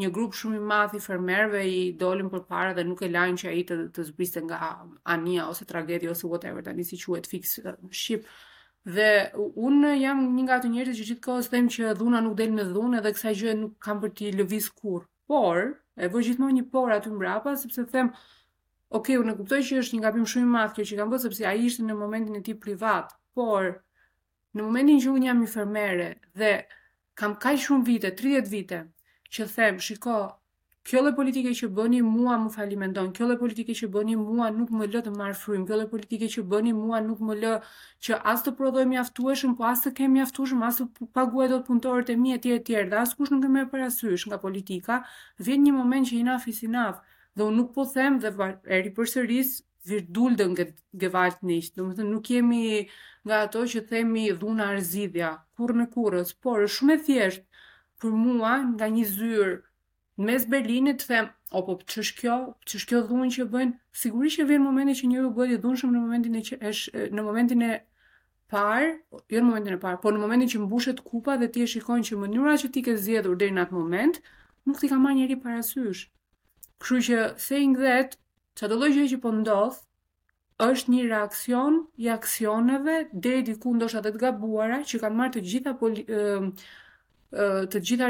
Speaker 4: një grup shumë i madh i fermerëve i dolën përpara dhe nuk e lanë që ai të, të zbriste nga anija ose trageti ose whatever tani si quhet fiks në shqip. Dhe unë jam një nga ato njerëzit që gjithkohës them që dhuna nuk del me dhunë edhe kësaj gjëje nuk kam për t'i lëviz kurrë Por, e vë gjithmonë një por aty mbrapa sepse them Ok, unë e kuptoj që është një gabim shumë i madh kjo që kanë bërë sepse ai ishte në momentin e tij privat, por në momentin që unë jam një fermere dhe kam kaq shumë vite, 30 vite, që them, shiko, kjo lloj politike që bëni mua më falimenton, kjo lloj politike që bëni mua nuk më lë të marr frymë, kjo lloj politike që bëni mua nuk më lë që as të prodhoj mjaftueshëm, po as të kem mjaftueshëm, as të paguaj dot punëtorët e mi etj etj dhe askush nuk e merr parasysh nga politika, vjen një moment që enough is enough dhe unë nuk po them dhe e ripërsëris wir dulden Ge, Gewalt nicht, domethënë nuk jemi nga ato që themi dhuna është zgjidhja, kurrën e kurrës, por është shumë e thjeshtë për mua nga një zyrë Në mes Berlinit të them, o po ç'është kjo? Ç'është kjo dhunë që bëjnë? Sigurisht që vjen momenti që njeriu bëhet i dhunshëm në momentin e që është në momentin e parë, jo në momentin e parë, por në momentin që mbushet kupa dhe ti e shikon që mënyra që ti ke zgjedhur deri në atë moment nuk t'i ka marrë njeri parasysh. Kështu që saying that, çdo lloj gjëje që po ndodh, është një reaksion i aksioneve deri diku ndoshta dhe të gabuara që kanë marrë të gjitha të gjitha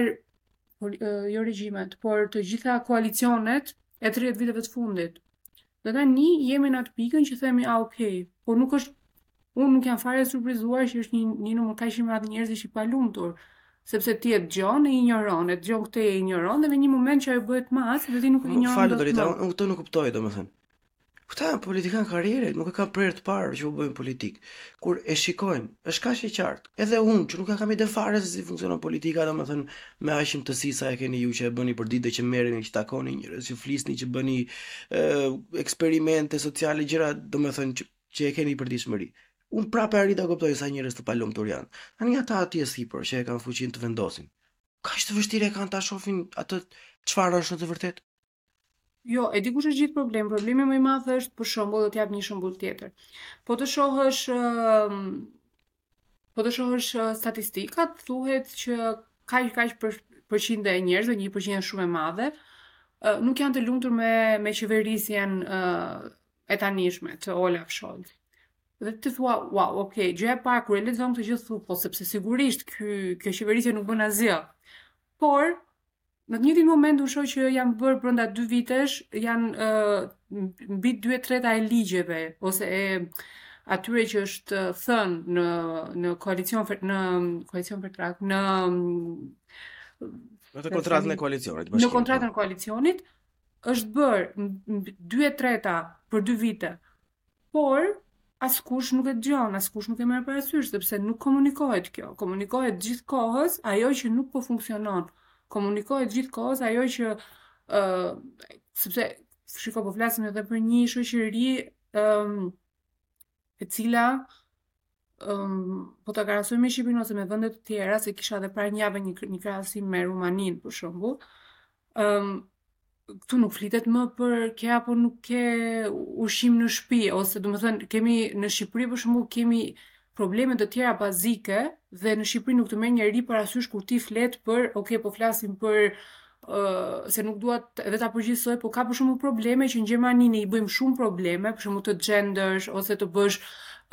Speaker 4: jo regjimet, por të gjitha koalicionet e 30 viteve të fundit. Dhe tani jemi në atë pikën që themi a ah, ok, por nuk është unë nuk jam fare surprizuar që është një një numër kaq i madh njerëzish i palumtur, sepse ti e dëgjon e injoron, e dëgjon këtë e injoron dhe në një moment ajo bëhet masë dhe ti nuk e
Speaker 3: injoron
Speaker 4: më.
Speaker 3: Më
Speaker 4: fal
Speaker 3: Dorita, unë këtë nuk kuptoj domethënë. Këta janë politikanë karriere, nuk e kam për herë të parë që po bëjnë politikë. Kur e shikojnë, është kaq e qartë. Edhe unë që nuk e kam ide fare se si funksionon politika, domethënë me aq imtësi sa e keni ju që e bëni për ditë që merreni që takoni njerëz, që flisni, që bëni e, eksperimente sociale, gjëra domethënë që, që e keni përditshmëri. Unë prapë arrij ta kuptoj sa njerëz të palumtur janë. Tani ata atje sipër që e kanë fuqinë të vendosin. Kaq të vështirë e kanë ta shohin atë çfarë është në të vërtetë.
Speaker 4: Jo, e di kush është gjithë problemi. Problemi më i madh është për shembull, do të jap një shembull tjetër. Po të shohësh po të shohësh statistikat, thuhet që kaq kaq për përqindje e njerëzve, një përqindje shumë e madhe, nuk janë të lumtur me me qeverisjen e tanishme të Olaf Scholz. Dhe ti thua, wow, ok, gjë e parë kur e lexon këtë gjë thua, po sepse sigurisht ky kjo qeverisje nuk bën asgjë. Por Në të njëjtin moment unë shoh që janë bërë brenda dy vitesh, janë uh, mbi 2 të tretat e ligjeve ose e atyre që është thënë në në koalicion në Koalitionsvertrag, në
Speaker 3: në të kontratën e koalicionit, bashkë.
Speaker 4: Në kontratën e po. koalicionit është bërë 2 të tretat për 2 vite Por, askush nuk e dëgjon, askush nuk e merr parasysh, sepse nuk komunikohet kjo. Komunikohet gjithë kohës ajo që nuk po funksionon. Komunikohet gjithë kohës ajo që ë uh, sepse shiko po flasim edhe për një shoqëri ë uh, e cila po ta krahasoj me Shqipërinë ose me vende të tjera, se kisha edhe para një javë një, një krahasim me Rumaninë për shembull. Ëm këtu nuk flitet më për ke apo nuk ke ushqim në shtëpi ose domethënë kemi në Shqipëri për shembull kemi probleme të tjera bazike dhe në Shqipëri nuk të merr njeri parasysh kur ti flet për, ok, po flasim për se nuk dua edhe ta përgjithësoj, po ka për shembull probleme që në Gjermani ne i bëjmë shumë probleme, për shembull të xhenderosh ose të bësh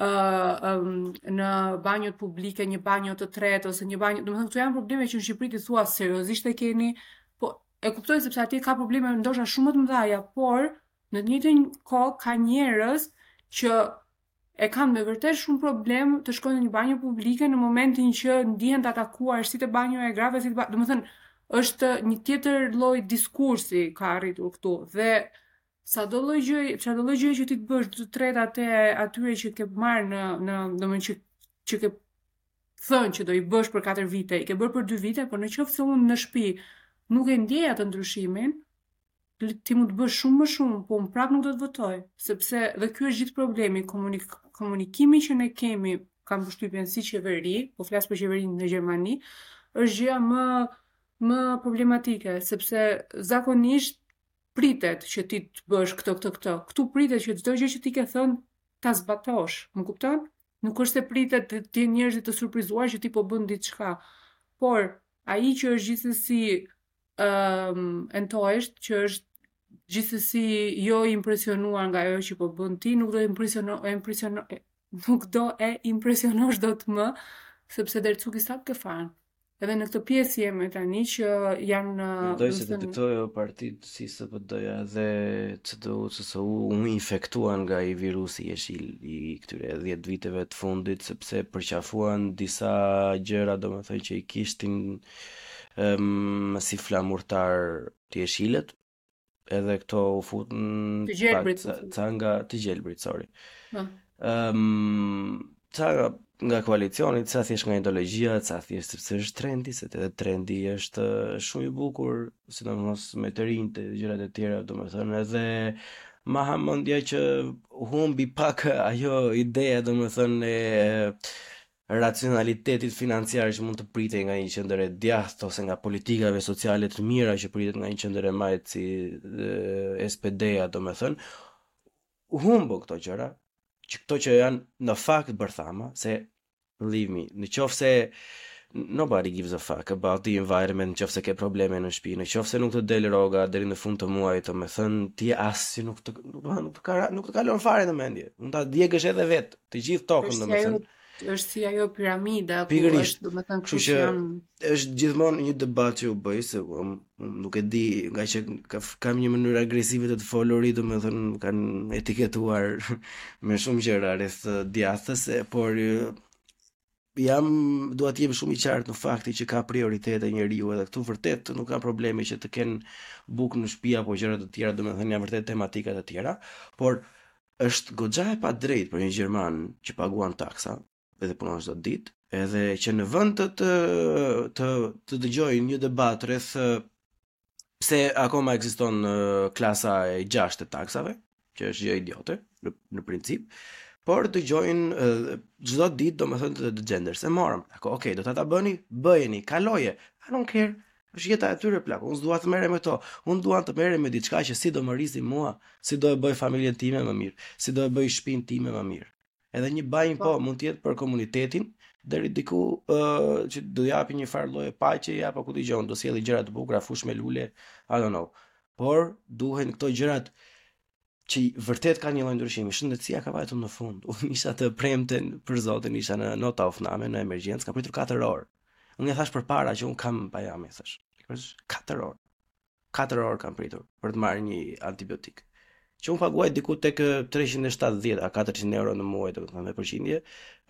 Speaker 4: në banjot publike një banjo të tretë ose një banjo, domethënë këto janë probleme që në Shqipëri ti thua seriozisht e keni, po e kuptoj sepse atje ka probleme ndoshta shumë më të mëdha, por në të njëjtën kohë ka njerëz që e kanë me të vërtet shumë problem të shkojnë në një banjo publike në momentin që ndihen të atakuar si te banjoja e grave, si te banjoja, domethënë, është një tjetër lloj diskursi ka arritur këtu, dhe çdo lloj gjëje, çdo lloj gjëje që ti të bësh, dy të tretat e atyre që ke marrë në, në domethënë që, që ke thënë që do i bësh për 4 vite, i ke bërë për 2 vite, por në qoftë se unë në shpi nuk e ndjej atë ndryshimin, Ti mund të bësh shumë më shumë, po unë prapë nuk do të votoj, sepse dhe ky është gjithë problemi, komunik- komunikimi që ne kemi, kam përshtypjen si qeveri, po flas për qeverinë në Gjermani, është gjëja më më problematike, sepse zakonisht pritet që ti të bësh këto këto këto, këtu pritet që çdo gjë që ti ke thënë ta zbatosh, më kupton? Nuk është se pritet të të jenë njerëzit të surprizuar që ti po bën diçka, por ai që është gjithsesi uh, ashtu është që është gjithsesi jo i impresionuar nga ajo që po bën ti, nuk do të impresiono e impresiono e, nuk do e impresionosh dot më sepse dërr s'u ki sa ke thënë. Edhe në këtë pjesë jemi tani që janë
Speaker 3: Mendoj se të diktojë o partitë si SPD-ja dhe CDU që se u u infektuan nga i virusi jeshil i këtyre 10 viteve të fundit sepse përqafuan disa gjëra domethënë që i kishtin um, si flamurtar të jeshilët, edhe këto u futën
Speaker 4: të gjelbrit,
Speaker 3: ca nga të gjelbrit, sorry. Ëm, um, ca nga nga koalicioni, ca thjesht nga ideologjia, ca thjesht sepse është trendi, se edhe trendi është shumë i bukur, sidomos me të rinjtë e gjërat e tjera, domethënë edhe ma ha mendja që humbi pak ajo ideja domethënë e racionalitetit financiar që mund të pritej nga një qendër e djathtë ose nga politikave sociale të mira që pritet nga një qendër e majtë si SPD-ja, domethënë, humbën këto gjëra, që këto që janë në fakt bërthama, se believe me, në qoftë se nobody gives a fuck about the environment në qoftë se ke probleme në shpi, në qoftë se nuk të del rroga deri në fund të muajit, domethënë ti as që nuk të nuk të nuk të kalon fare në mendje. Mund ta djegësh edhe vetë. të gjithë tokën domethënë
Speaker 4: është si ajo piramida
Speaker 3: ku është domethënë kështu që është gjithmonë një debat që u bëj se um, nuk e di nga që ka, kam një mënyrë agresive të të folurit domethënë më kanë etiketuar me shumë gjëra rreth të djathtës por jam dua të jem shumë i qartë në faktin që ka prioritete njeriu edhe këtu vërtet nuk ka probleme që të kenë bukë në shtëpi apo gjëra të tjera, domethënë janë vërtet tematika të tjera, por është goxha e padrejtë për një gjerman që paguan taksa edhe punon çdo ditë, edhe që në vend të të të, të dëgjojë një debat rreth pse akoma ekziston klasa e 6 e taksave, që është gjë idiote në, në princip, por dëgjojnë çdo ditë domethënë të, të gender se s'marrim. A, okay, do ta ta bëni, bëjeni, kaloje. I don't care. Është jeta e tyre plak. Unë s'dua të merrem me to. Unë dua të merrem me diçka që si do më rrisi mua, si do e bëj familjen time më mirë, si do e bëj shtëpinë time më mirë. Edhe një bajnë po, po mund të jetë për komunitetin, deri diku ë uh, që do japi një farë lloje paqe, apo ku dëgjon, do sjellë gjëra të bukura, fushë me lule, I don't know. Por duhen këto gjërat që vërtet ka një lloj ndryshimi. Shëndetësia ka vajtur në fund. Unë isha të premten për Zotin, isha në Notaufnahme në emergjencë, kam pritur 4 orë. Ua thash përpara që un kam bajame, thash. Ka 4 orë. katër orë kam pritur për të marrë një antibiotik. Që unë paguaj diku tek 370 a 400 euro në muaj, domethënë me përqindje,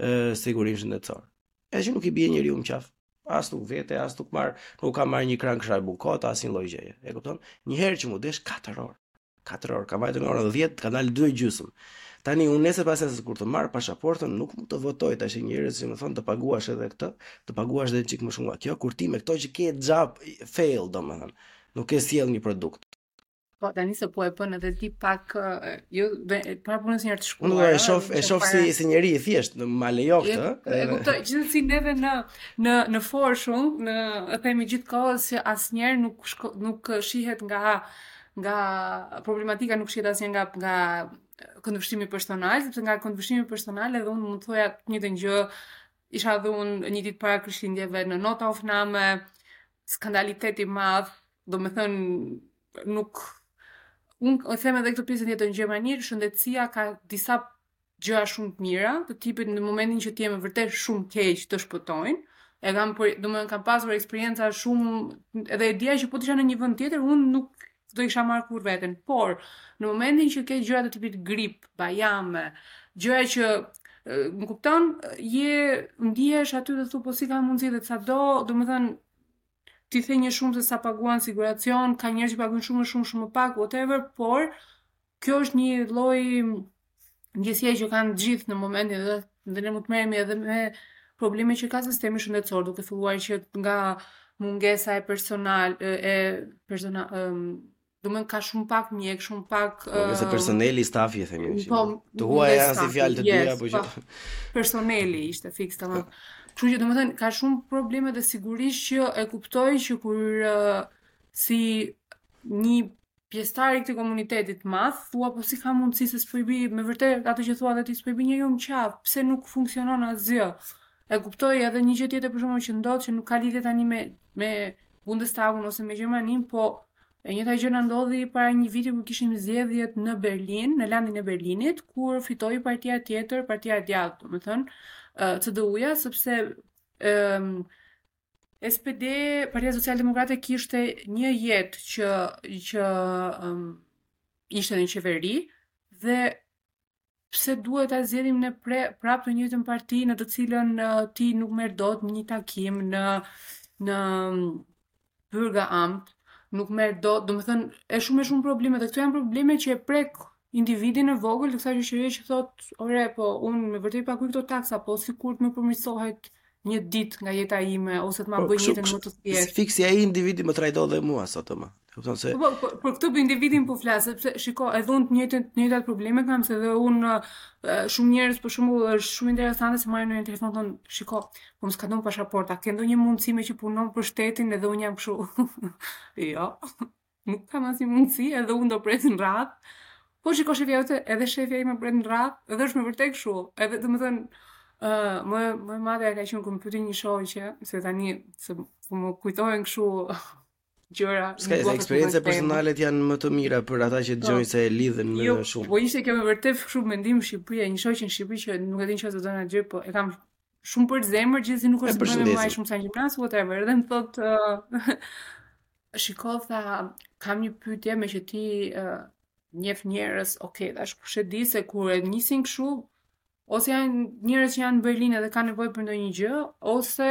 Speaker 3: ë sigurim shëndetësor. Edhe që nuk i bie njeriu më qafë, as nuk vete, as nuk marr, nuk kam marrë një Krankschreibung kot, as një lloj gjëje. E kupton? Një herë që m'u desh 4 orë. 4 orë, kam vajtur nga ora 10, kam dalë 2 e gjysëm. Tani unë nesër pasnesër kur të marr pasaportën nuk mund të votoj tashi njerëz që më thon të paguash edhe këtë, të paguash edhe çik më shumë nga kjo, kur ti me këto që ke xha fail domethënë, nuk e sjell një produkt.
Speaker 4: Po tani se po e bën edhe ti pak jo para punës një herë të shkuar.
Speaker 3: Unë e shoh e shoh si si njeri i thjeshtë, në ma lejo këtë.
Speaker 4: E kuptoj, gjithsesi neve në në në forshun, në e themi gjithë kohës që asnjëherë nuk nuk shihet nga nga problematika nuk shihet asnjëherë nga nga këndvështrimi personal, sepse nga këndvështrimi personal edhe unë mund të thoja të njëjtën gjë isha dhe unë një ditë para krishtlindjeve në Notaufnahme, skandalitet i madh, domethënë nuk unë e them edhe këtë pjesën tjetër në Gjermani, shëndetësia ka disa gjëra shumë të mira, të tipit në momentin që ti je me të vërtet shumë keq të shpëtojnë. E kam për, domethënë kam pasur eksperienca shumë edhe e dija që po të isha në një vend tjetër, unë nuk do kisha marrë kurrë veten, por në momentin që ke gjëra të tipit grip, bajame, gjëra që më kupton, je ndihesh aty dhe thua po si ka mundësi dhe sado, domethënë ti the një shumë se sa paguan siguracion, ka njerëz që paguajnë shumë më shumë, shumë më pak, whatever, por Kjo është një lloj ndjesie që kanë gjithë në momentin dhe dhe mund të merremi edhe me probleme që ka sistemi shëndetësor, duke filluar që nga mungesa e personal e, e persona e, domethënë ka shumë pak mjek, shumë pak
Speaker 3: Po,
Speaker 4: nëse
Speaker 3: personeli, stafi e themi në
Speaker 4: po,
Speaker 3: Të huaja janë si fjalë të dyja, po që...
Speaker 4: Po, personeli ishte fiks, tamam. Kështu që, domethënë, ka shumë probleme dhe sigurisht që e kuptoj që kur uh, si një pjesëtar i këtij komuniteti të madh, thua po si ka mundësi se s'po i bi me vërte atë që thua dhe ti s'po i bi njeriu në qafë, pse nuk funksionon asgjë. E kuptoj edhe një gjë tjetër për shembull që ndodh që nuk ka lidhje tani me me Bundestagun ose me Gjermaninë, po e njëjta gjë na ndodhi para një viti kur kishim zgjedhjet në Berlin, në landin e Berlinit, kur fitoi partia tjetër, partia e djathtë, domethënë CDU-ja, sepse ëm SPD, Partia Socialdemokrate kishte një jetë që që um, ishte në qeveri dhe pse duhet ta zgjedhim ne pre, prapë të njëjtën parti në të cilën uh, ti nuk merr dot një takim në në Bürgeramt, nuk merr dot, domethënë, e shumë e shumë probleme dhe këto janë probleme që e prek individin e vogël të kësaj shoqërie që thotë, ore, po unë me vërtet paguaj këto taksa, po sikur të më përmirësohet një ditë nga jeta ime ose të më
Speaker 3: po, bëjë
Speaker 4: jetën më të thjeshtë.
Speaker 3: Fiks si ai individi më trajton dhe mua sot më. Kupton se
Speaker 4: po, po, për këtë individin po flas, sepse shiko, edhe unë të njëjtën të njëjtat probleme kam se edhe unë shumë njerëz për shembull është shumë interesante se marrin në telefon thonë, shiko, po më skadon pasaporta, ke ndonjë mundësi meqë punon për shtetin edhe unë jam kështu. jo. nuk kam asnjë mundësi, edhe unë do pres në radhë. Po shiko shefja jote, edhe shefja ime pret në radhë, edhe është me vërtet kështu. Edhe domethënë ë uh, më më e madhe ka qenë kur më pyeti një shoqe, se tani se po më kujtohen kështu gjëra.
Speaker 3: S'ka se
Speaker 4: eksperienca
Speaker 3: personale janë më të mira për ata që po. dëgjojnë se e lidhen me
Speaker 4: jo,
Speaker 3: shumë.
Speaker 4: Po ishte kjo me vërtet kështu mendim Shqipërie, një shoqe në Shqipëri që nuk e din çfarë do të na gjë, po e kam Shumë për zemër, gjithsesi nuk është bërë
Speaker 3: me
Speaker 4: maj shumë sa gjimnaz, whatever, edhe më thotë, uh, shiko, tha, kam një pyetje meqë ti uh, njef njerëz, ok, dhe është kush e di se kur e nisin kështu, ose janë njerëz që janë në Berlin edhe kanë nevojë për ndonjë gjë, ose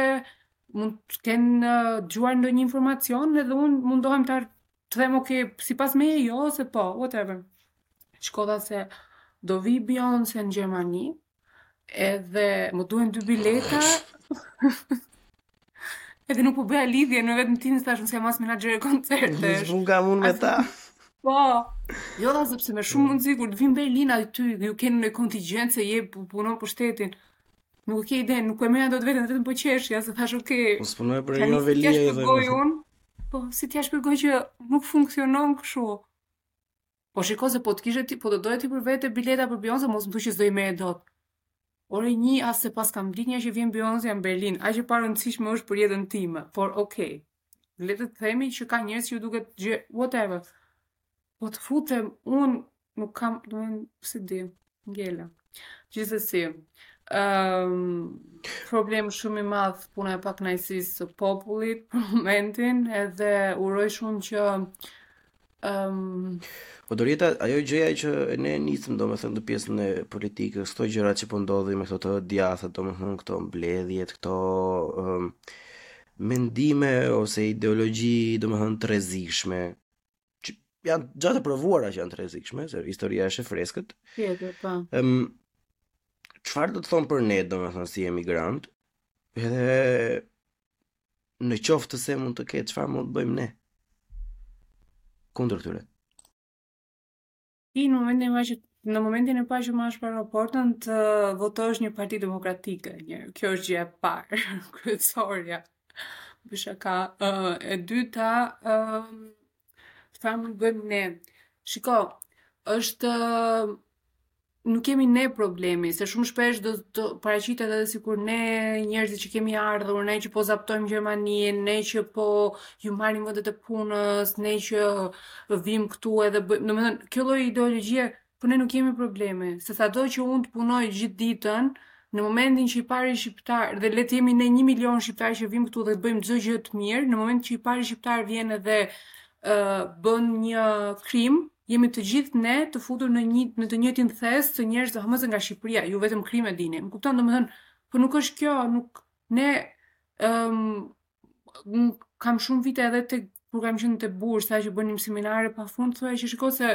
Speaker 4: mund të kenë uh, dëgjuar ndonjë informacion edhe unë mundohem të të them, ok, sipas meje jo, ose po, whatever. Shiko tha se, do vijë Beyonce në Gjermani, Edhe më duhen dy bileta. Edhe nuk po bëja lidhjen në veten time, thashë unë s'jam as menaxhere koncertesh.
Speaker 3: Nuk kam unë me ta.
Speaker 4: Po. Jo, tha, sepse me shumë mundësi kur të vijë në Berlin aty ty, ju keni një kontingjent se ti punon për shtetin. Nuk ke ide, nuk e mbaja dot veten, vetëm po qeshja se thashë, oke. Okay,
Speaker 3: po s'punoj për një
Speaker 4: veli
Speaker 3: e
Speaker 4: dhe... Po, si t'ia shpjegoj që nuk funksionon kështu. Po shiko se po të kishe ti, po të doje ti për vete bileta për Beyoncé, mos më thuaj që s'do i merrje dot. Ore unë as s'e paskam idenë që vjen Beyoncé në Berlin, aq e parëndësishme është për jetën time. Por okay. Le të themi që ka njerëz që iu duket gjë whatever. Po të futem unë nuk kam, domethënë s'e di. Ngela. Gjithsesi, ëm problemi shumë i madh puna e pakënaqësisë së popullit për momentin, edhe uroj shumë që ëm
Speaker 3: Po Dorita, ajo gjëja që ne nisëm domethënë këtë pjesën e politikës, këto gjërat që po ndodhin me këto të djathët, domethënë këto mbledhjet, këto ëm mendime ose ideologji, domethënë të rrezikshme, që janë gjëra të provuara që janë të rrezikshme, se historia është e freskët.
Speaker 4: Tjetër, po.
Speaker 3: Ëm çfarë do të thon për ne, domethënë si emigrantë, edhe në qoftë se mund të ketë çfarë mund të bëjmë ne kundër këtyre.
Speaker 4: Ti në momentin e që në momentin e parë që merr pasaportën të votosh një parti demokratike, një kjo është gjë e parë, kryesorja. Pa shaka, uh, e dyta, uh, çfarë mund të bëjmë ne? Shiko, është uh, nuk jemi ne problemi, se shumë shpesh do të paraqitet edhe sikur ne njerëzit që kemi ardhur, ne që po zaptojmë Gjermaninë, ne që po ju marrim vendet e punës, ne që uh, vijmë këtu edhe bëjmë, domethënë, kjo lloj ideologjie, po ne nuk jemi problemi, se sado që unë të punoj gjithë ditën, në momentin që i pari shqiptar dhe le të jemi ne 1 milion shqiptarë që vijmë këtu dhe bëjmë çdo gjë të mirë, në momentin që i pari shqiptar vjen edhe ë uh, bën një krim, jemi të gjithë ne të futur në një në të njëjtin thes të njerëz të hëmëzë nga Shqipëria, ju vetëm krime dini. Më kupton, domethënë, po nuk është kjo, nuk ne ëm um, kam shumë vite edhe te kur kam qenë te bursa, që bënim seminare pa fund, thoja që shiko se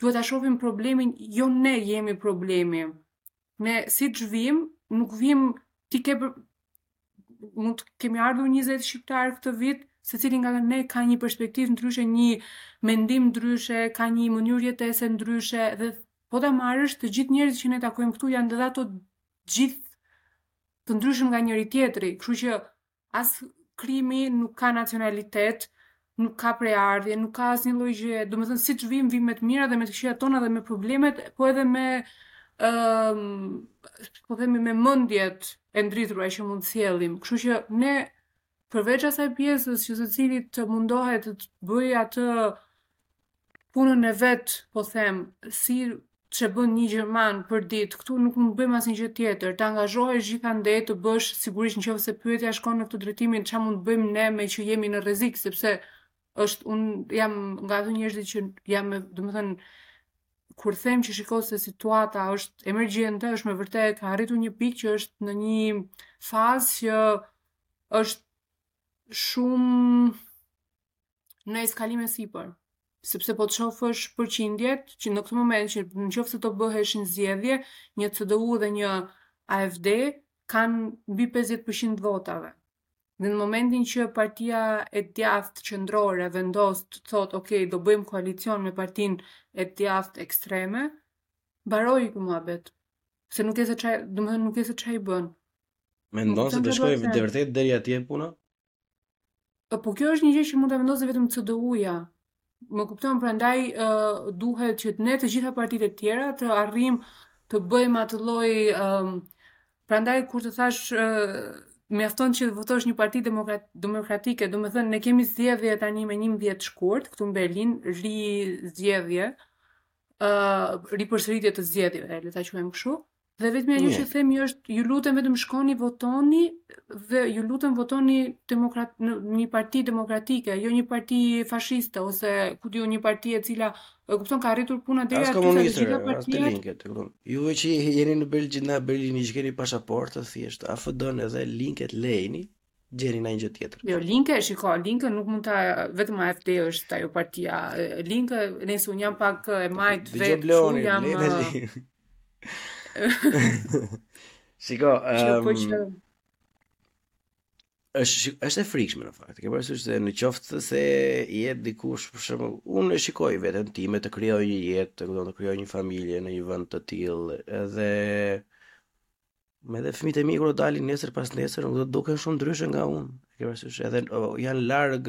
Speaker 4: duhet ta shohim problemin, jo ne jemi problemi. Ne siç vim, nuk vim ti ke për... mund të kemi ardhur 20 shqiptarë këtë vit, secili nga ne ka një perspektivë ndryshe, një mendim ndryshe, ka një mënyrë jetese ndryshe, dhe po ta marrësh të gjithë njerëzit që ne takojmë këtu janë dhe ato gjithë të ndryshëm nga njëri tjetri, kështu që as krimi nuk ka nacionalitet, nuk ka prejardhje, nuk ka asnjë lloj gjëje. Domethënë siç vijmë, vijmë me të mirat dhe me të këqijat tona dhe me problemet, po edhe me ë po themi me mendjet e ndritura që mund të sjellim. Kështu që ne Përveç asaj pjesës që secili të mundohet të bëjë atë punën e vet, po them, siç e bën nji gjerman përditë, këtu nuk mund të bëjmë asnjë gjë tjetër, të angazhohesh gjithandej të bësh, sigurisht në qoftë se pyetja shkon në këtë drejtimin ça mund të bëjmë ne meqë jemi në rrezik, sepse është un jam nga ato njerëzit që jam me, domethënë kur them që shiko se situata është emergjente, është me vërtet, ka arritur një pikë që është në një fazë që është shumë në eskalim e sipër. Sepse po të shofësh përqindjet që në këtë moment që në qoftë se do bëheshin zgjedhje, një CDU dhe një AFD kanë mbi 50% votave. Dhe në momentin që partia e djathtë qendrore vendos të thotë, "Ok, do bëjmë koalicion me partinë e djathtë ekstreme", mbaroi ky muhabet. Se nuk e di se ça, domethënë nuk e di se ça i
Speaker 3: bën. Mendon se të shkojë dhe vërtet deri atje puna?
Speaker 4: E, po kjo është një gjë që mund ta vendosë vetëm CDU-ja. Më kupton, prandaj uh, duhet që ne të gjitha partitë e tjera të arrijmë të bëjmë atë lloj... Um, prandaj, kur të thashë... Uh, mjafton që të votosh një parti demokrat, demokratike, domethënë, ne kemi zgjedhje tani me njëmbëdhjetë shkurt, këtu në Berlin, rizgjedhje, ë uh, ripërsëritje të zgjedhjeve, le ta quajmë kështu. Dhe vetëm ajo që themi është ju lutem vetëm shkoni votoni dhe ju lutem votoni demokrat një parti demokratike, jo një parti fashiste ose ku di unë një parti e cila e kupton ka arritur puna deri
Speaker 3: aty sa të gjitha partitë. Ju që jeni në Berlin, në Berlin që keni pasaportë thjesht, AFD-në edhe Linket lërini, gjeni ndonjë gjë tjetër.
Speaker 4: Jo, Linke, shiko, Linke nuk mund ta vetëm AFD është ajo partia. Linke, nëse unë jam pak e majtë vetë, unë jam.
Speaker 3: Shiko, ehm po është është e frikshme në fakt. Ke parasysh se në qoftë se je dikush për shembull, unë e shikoj veten time të krijoj një jetë, të kupton, të krijoj një familje në një vend të tillë, edhe Edhe fëmijët e mi kur do dalin nesër pasnesër, nuk do të duken shumë ndryshe nga unë. Ke parasysh edhe oh, janë larg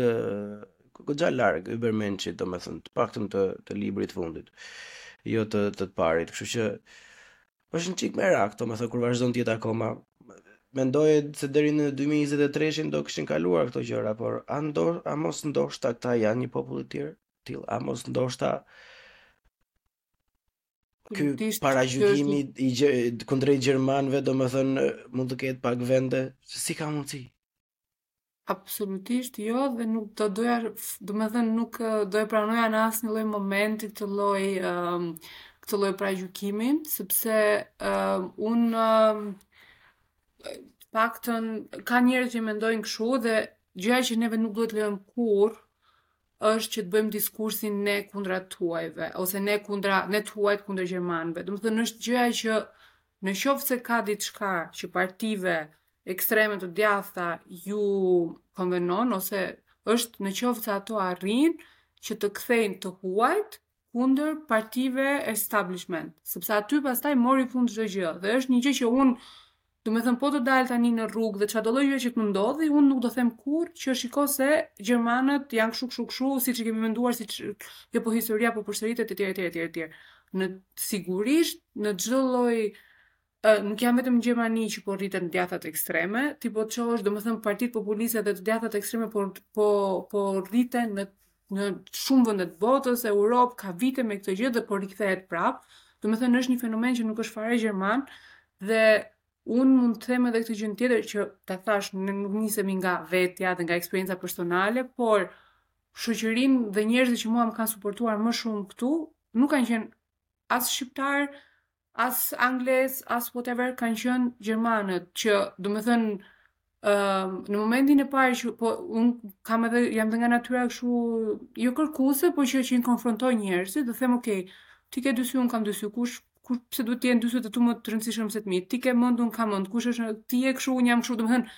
Speaker 3: goxha larg Übermenschit, domethënë, të paktën të të librit të fundit. Jo të të, të parit, kështu që është një çikë merak, domethënë kur vazhdon të jetë akoma mendoje se deri në 2023-shin do kishin kaluar këto gjëra, por a a mos ndoshta këta janë një popull i tillë, tillë, a mos ndoshta Ky paragjykimi i kundrejt gjermanëve, domethënë mund të ketë pak vende, si ka mundësi?
Speaker 4: Absolutisht jo dhe nuk do doja, domethënë nuk do e pranoja në asnjë lloj momenti këtë lloj këtë lloj paragjykimi, sepse uh, unë uh, fakt që ka njerëz që mendojnë kështu dhe gjëja që neve nuk duhet të lejojmë kurrë është që të bëjmë diskursin ne kundra të huajve, ose ne kundra, ne të huajt kundër gjermanëve. Domethënë, është gjëja që në qoftë se ka diçka që partive ekstreme të djathta ju konvenon, ose është në qoftë se ato arrin që të kthejnë të huajt kundër partive establishment, sepse aty pastaj mori fund çdo gjë dhe është një gjë që un domethënë po të dal tani në rrugë dhe çdo lloj gjë që të më ndodhi, un nuk do them kurrë që shiko se gjermanët janë kështu kështu kështu, siç e kemi menduar, siç kjo po historia po përsëritet etj etj etj etj. Në sigurisht në çdo lloj nuk janë vetëm Gjermani që po rriten të djathtat ekstreme, ti po të shohësh, domethënë partitë populiste dhe të djathtat ekstreme po po po rriten në në shumë vende të botës, Europë ka vite me këtë gjë dhe po rikthehet prap. Domethënë është një fenomen që nuk është fare gjerman dhe un mund të them edhe këtë gjë tjetër që ta thash ne nuk nisemi nga vetja dhe nga eksperienca personale, por shoqërinë dhe njerëzit që mua më kanë suportuar më shumë këtu nuk kanë qenë as shqiptar, as anglez, as whatever kanë qenë gjermanët që, domethënë, uh, në momentin e parë që po un kam edhe jam dhe nga natyra kështu jo kërkuese, por që që i konfrontoj njerëzit, do them, ok, ti ke dy sy, un kam dy sy, kush kush pse duhet të jenë dy sytë e tu më të rëndësishëm se të mi? Ti ke mend, un kam mend, kush është ti je kështu, un jam kështu, domethënë,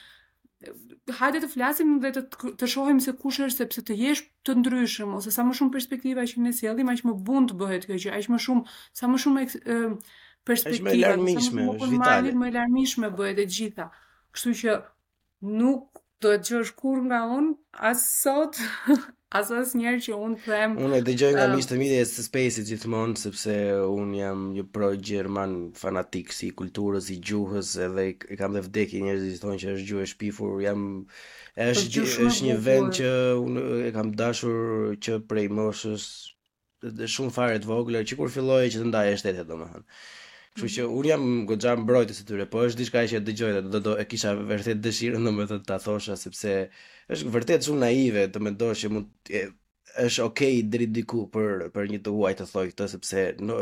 Speaker 4: hajde të flasim dhe të të shohim se kush është sepse të jesh të ndryshëm ose sa më shumë perspektiva që ne sjellim aq më bund të bëhet kjo gjë, aq më shumë sa më shumë perspektiva,
Speaker 3: më e larmishme, më vitale,
Speaker 4: më e larmishme bëhet e gjitha. Kështu që nuk do dëgjosh kurrë nga unë, as sot, As asnjëherë që unë them...
Speaker 3: Unë e dëgjoj nga
Speaker 4: uh,
Speaker 3: miqtë e mi e shpesh gjithmonë, sepse unë jam një pro gjerman fanatik si kulturës, si gjuhës, edhe e kam dhe vdekje njerëzit thonë që është gjuhë e shpifur, jam... është, është një vend që unë e kam dashur që prej moshës shumë fare të vogël që kur filloje që të ndaje shtetet domethënë. Kështu që un jam goxha mbrojtëse e tyre, po është diçka që e dëgjoj dhe do do e kisha vërtet dëshirën domethënë ta thosha sepse është vërtet shumë naive të mendosh që mund të është okay deri diku për për një të huaj të thoj këtë sepse no,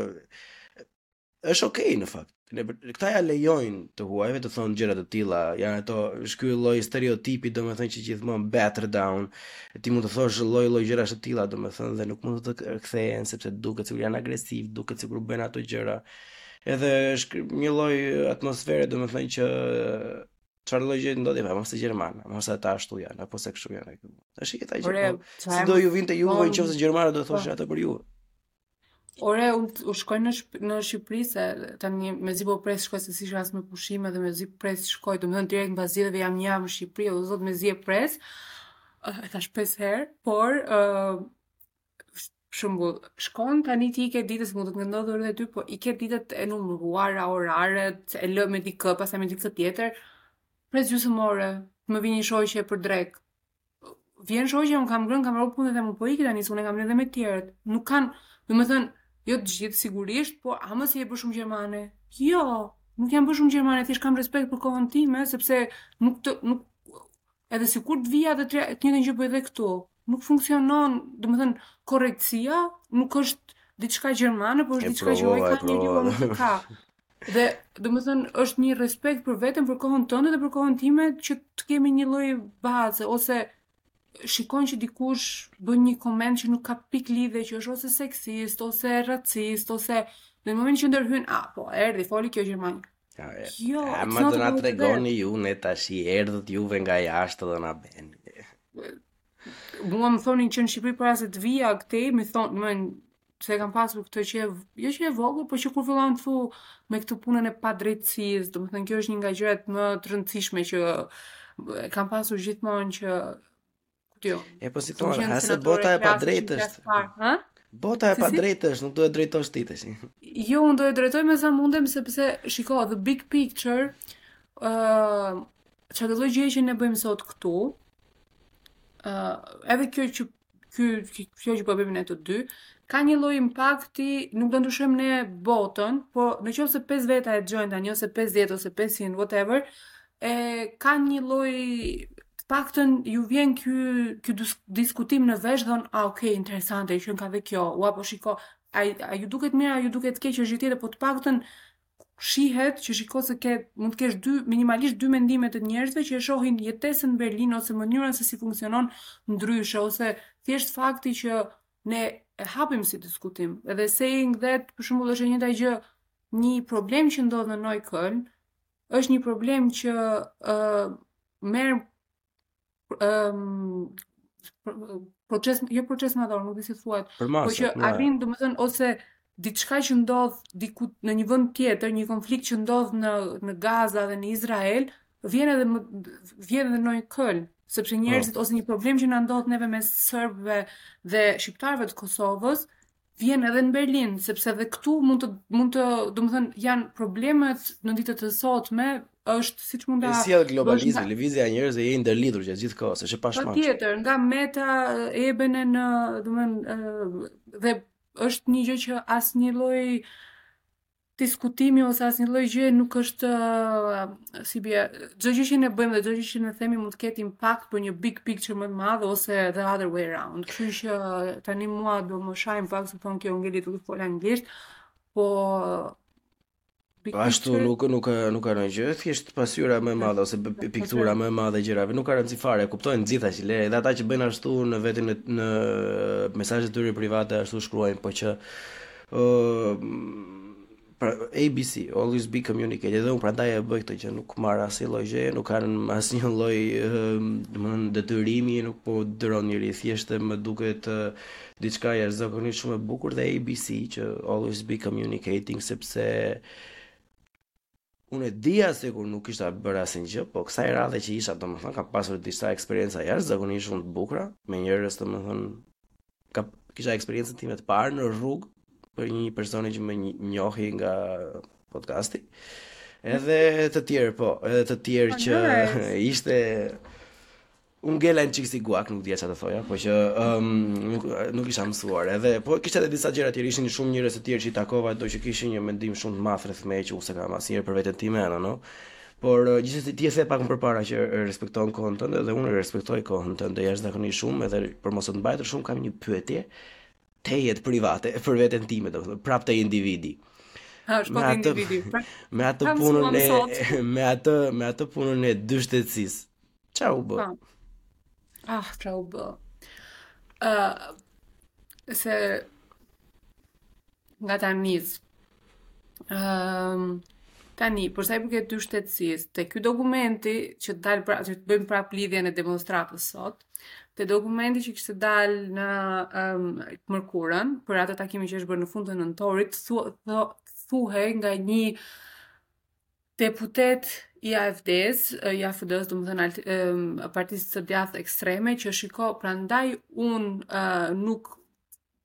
Speaker 3: është ok në fakt. Ne këta ja lejojmë të huajve të thonë gjëra të tilla, janë ato është ky lloj stereotipi, domethënë që gjithmonë better down. Ti mund të thosh lloj lloj gjëra të tilla, domethënë dhe nuk mund të të kthehen sepse duket sikur janë agresiv, duket sikur bëjnë ato gjëra. Edhe është një lloj atmosfere, domethënë që çfarë lloj gjëje ndodhi po mos se gjermanë, mos ata ashtu janë, apo se kështu janë. Është jeta që po, si do ju vinte juve
Speaker 4: po,
Speaker 3: nëse gjermanët do thoshin po. atë për ju.
Speaker 4: Ore, unë t- u shkoj në, Shqip- në Shqipëri se tani mezi po pres shkoj se s'isha as me pushime dhe mezi pres shkoj, domethënë direkt mbas zgjedhjeve jam një javë në Shqipëri, o zot mezi e pres. Ëh, e thash pesë herë, por ë për shembull, shkon tani ti i ke ditës, mund të të ndodhë edhe ty, po i ke ditët e numëruara, oraret, se e lë me dikë, pastaj me dikë tjetër, pres gjysmë ore, të më vijë një shoqe për drekë. vjen shoqja unë kam ngrënë, kam bërë punë dhe më po iki tani, se unë kam bërë dhe me të tjerët. Nuk kanë, do me thënë, jo të gjithë sigurisht, po a mos je bërë shumë gjermane? Jo, nuk jam bërë shumë gjermane, thjesht kam respekt për kohën time, sepse nuk të, nuk, edhe sikur të vija dhe të njëjtën gjë bëj dhe këtu. Nuk funksionon, do me thënë, korrektesia, nuk është diçka gjermane,
Speaker 3: po
Speaker 4: është diçka që
Speaker 3: ojë
Speaker 4: ka
Speaker 3: një
Speaker 4: një një një Dhe, domethënë, është një respekt për veten, për kohën tënde dhe për kohën time që të kemi një lloj baze, ose shikon që dikush bën një koment që nuk ka pikë lidhje, që është ose seksist, ose racist, ose në momentin që ndërhyn, a, po, erdhi, foli kjo
Speaker 3: gjermania, e,
Speaker 4: jo,
Speaker 3: a,
Speaker 4: më
Speaker 3: do na tregoni ju, ne tashi erdhët juve nga jashtë do na bëni.
Speaker 4: Mua më thonin që në Shqipëri para se të vija këtej, më thonë, më se kam pasur këtë që e, jo që e vogël, por që kur fillon këtu me këtë punën e padrejtësisë, domethënë kjo është një nga gjërat më të rëndësishme që e kam pasur gjithmonë që kjo.
Speaker 3: E po si
Speaker 4: thua,
Speaker 3: hajt se bota e padrejtë është.
Speaker 4: Ha?
Speaker 3: Bota e padrejtë është, nuk do e drejtosh ti tashi.
Speaker 4: Jo, unë do e drejtoj me sa mundem sepse shiko, the big picture ë uh, çfarëdo lloj gjëje që ne bëjmë sot këtu. ë uh, edhe kjo që ky kjo që po bëjmë ne të dy ka një lloj impakti, nuk do ndryshojmë ne botën, po në qoftë se 5 veta e dëgjojnë tani ose 50 ose 500 whatever, e ka një lloj të paktën ju vjen ky ky diskutim në vesh dhe thonë, a ok, interesante, qenka dhe kjo, ua po shiko, a, a ju duket mirë, a ju duket keq, është gjë tjetër, po të paktën shihet që shiko se ke mund të kesh dy minimalisht dy mendime të njerëzve që e shohin jetesën në Berlin ose mënyrën se si funksionon ndryshe ose thjesht fakti që ne e hapim si diskutim. Edhe saying that për shembull është e njëjta gjë një problem që ndodh në Neukölln është një problem që uh, merr ëm proces, jo proces madhor, nuk di si thuhet, po që po. arrin domethënë ose diçka që ndodh diku në një vend tjetër, një konflikt që ndodh në në Gaza dhe në Izrael, vjen edhe më vjen edhe në Neukölln, sepse po. njerëzit oh. ose një problem që na ndodh neve mes serbëve dhe shqiptarëve të Kosovës, vjen edhe në Berlin, sepse edhe këtu mund të mund të, domethënë janë problemet në ditët e sotme është siç mund ta E
Speaker 3: sjell globalizmi, lëvizja e njerëzve je i ndërlidhur gjatë gjithë kohës, është e pashmangshme.
Speaker 4: Patjetër, nga meta-ebene, domethënë dhe është një gjë që asnjë lloj Diskutimi ose asnjë lloj gjëje nuk është si bie, çdo gjë që ne bëjmë dhe çdo gjë që ne themi mund të ketë impakt për një big picture më të madh ose the other way around. Kështu që tani mua do më shajnë pak se thonë kjo ngeli duke fol anglisht, po big
Speaker 3: Po ashtu
Speaker 4: picture
Speaker 3: nuk nuk ka nuk ka ndonjë gjë, thjesht pasqyra më e madhe ose b- b- piktura më e madhe e gjërave, nuk ka rëndësi fare, e kuptojnë të gjithë që le edhe ata që bëjnë ashtu në vetën e- në mesazhet e tyre private ashtu shkruajnë, po që pra ABC always be communicating edhe unë prandaj e bëj këtë që nuk marr asnjë lloj gjëje, nuk kam asnjë lloj, domethënë detyrimi, nuk po detyron njeri, thjesht më duket diçka jashtëzakonisht shumë e bukur dhe ABC që always be communicating sepse Unë e dija sikur nuk kisha bërë asnjë gjë, po kësaj radhe që isha, domethënë kam pasur disa eksperienca jashtëzakonisht shumë të bukura me njerëz, domethënë ka kisha eksperiencën time të parë në rrugë për një person që më njohi nga podcasti. Edhe të tjerë, po, edhe të tjerë
Speaker 4: po,
Speaker 3: që ishte Unë ngela një çik si guak, nuk dija çfarë të thoja, po që um, nuk nuk isha mësuar. Edhe po kishte edhe disa gjëra tjera, ishin shumë njerëz të tjerë që i takova, do që kishin një mendim shumë të madh rreth meje që unë s'e kam asnjëherë për veten time, anë, no. Por uh, gjithsesi ti e the pak më përpara që respekton kohën tënde dhe unë respektoj kohën tënde jashtëzakonisht shumë, edhe për mos të mbajtur shumë kam një pyetje tejet private për veten time, domethënë prapë te individi.
Speaker 4: Ha,
Speaker 3: është
Speaker 4: me
Speaker 3: atë,
Speaker 4: individi. Pra,
Speaker 3: me atë punën e me atë me atë punën e dyshtetësisë Ça u bë?
Speaker 4: Ah, ça u bë? Uh, se nga ta nis, um, tani, përsa i përket dyshtetësisë, te ky dokumenti që të dalë pra, që të bëjmë prapë lidhjen e demonstratës sot, te dokumenti që kishte dalë në um, mërkurën, për atë takimi që është bërë në fund të nëntorit, thuhej nga një Deputet i AFD-s, i AFD-s, domethënë alt, e, partisë së djathtë ekstreme, që shiko, prandaj unë e, nuk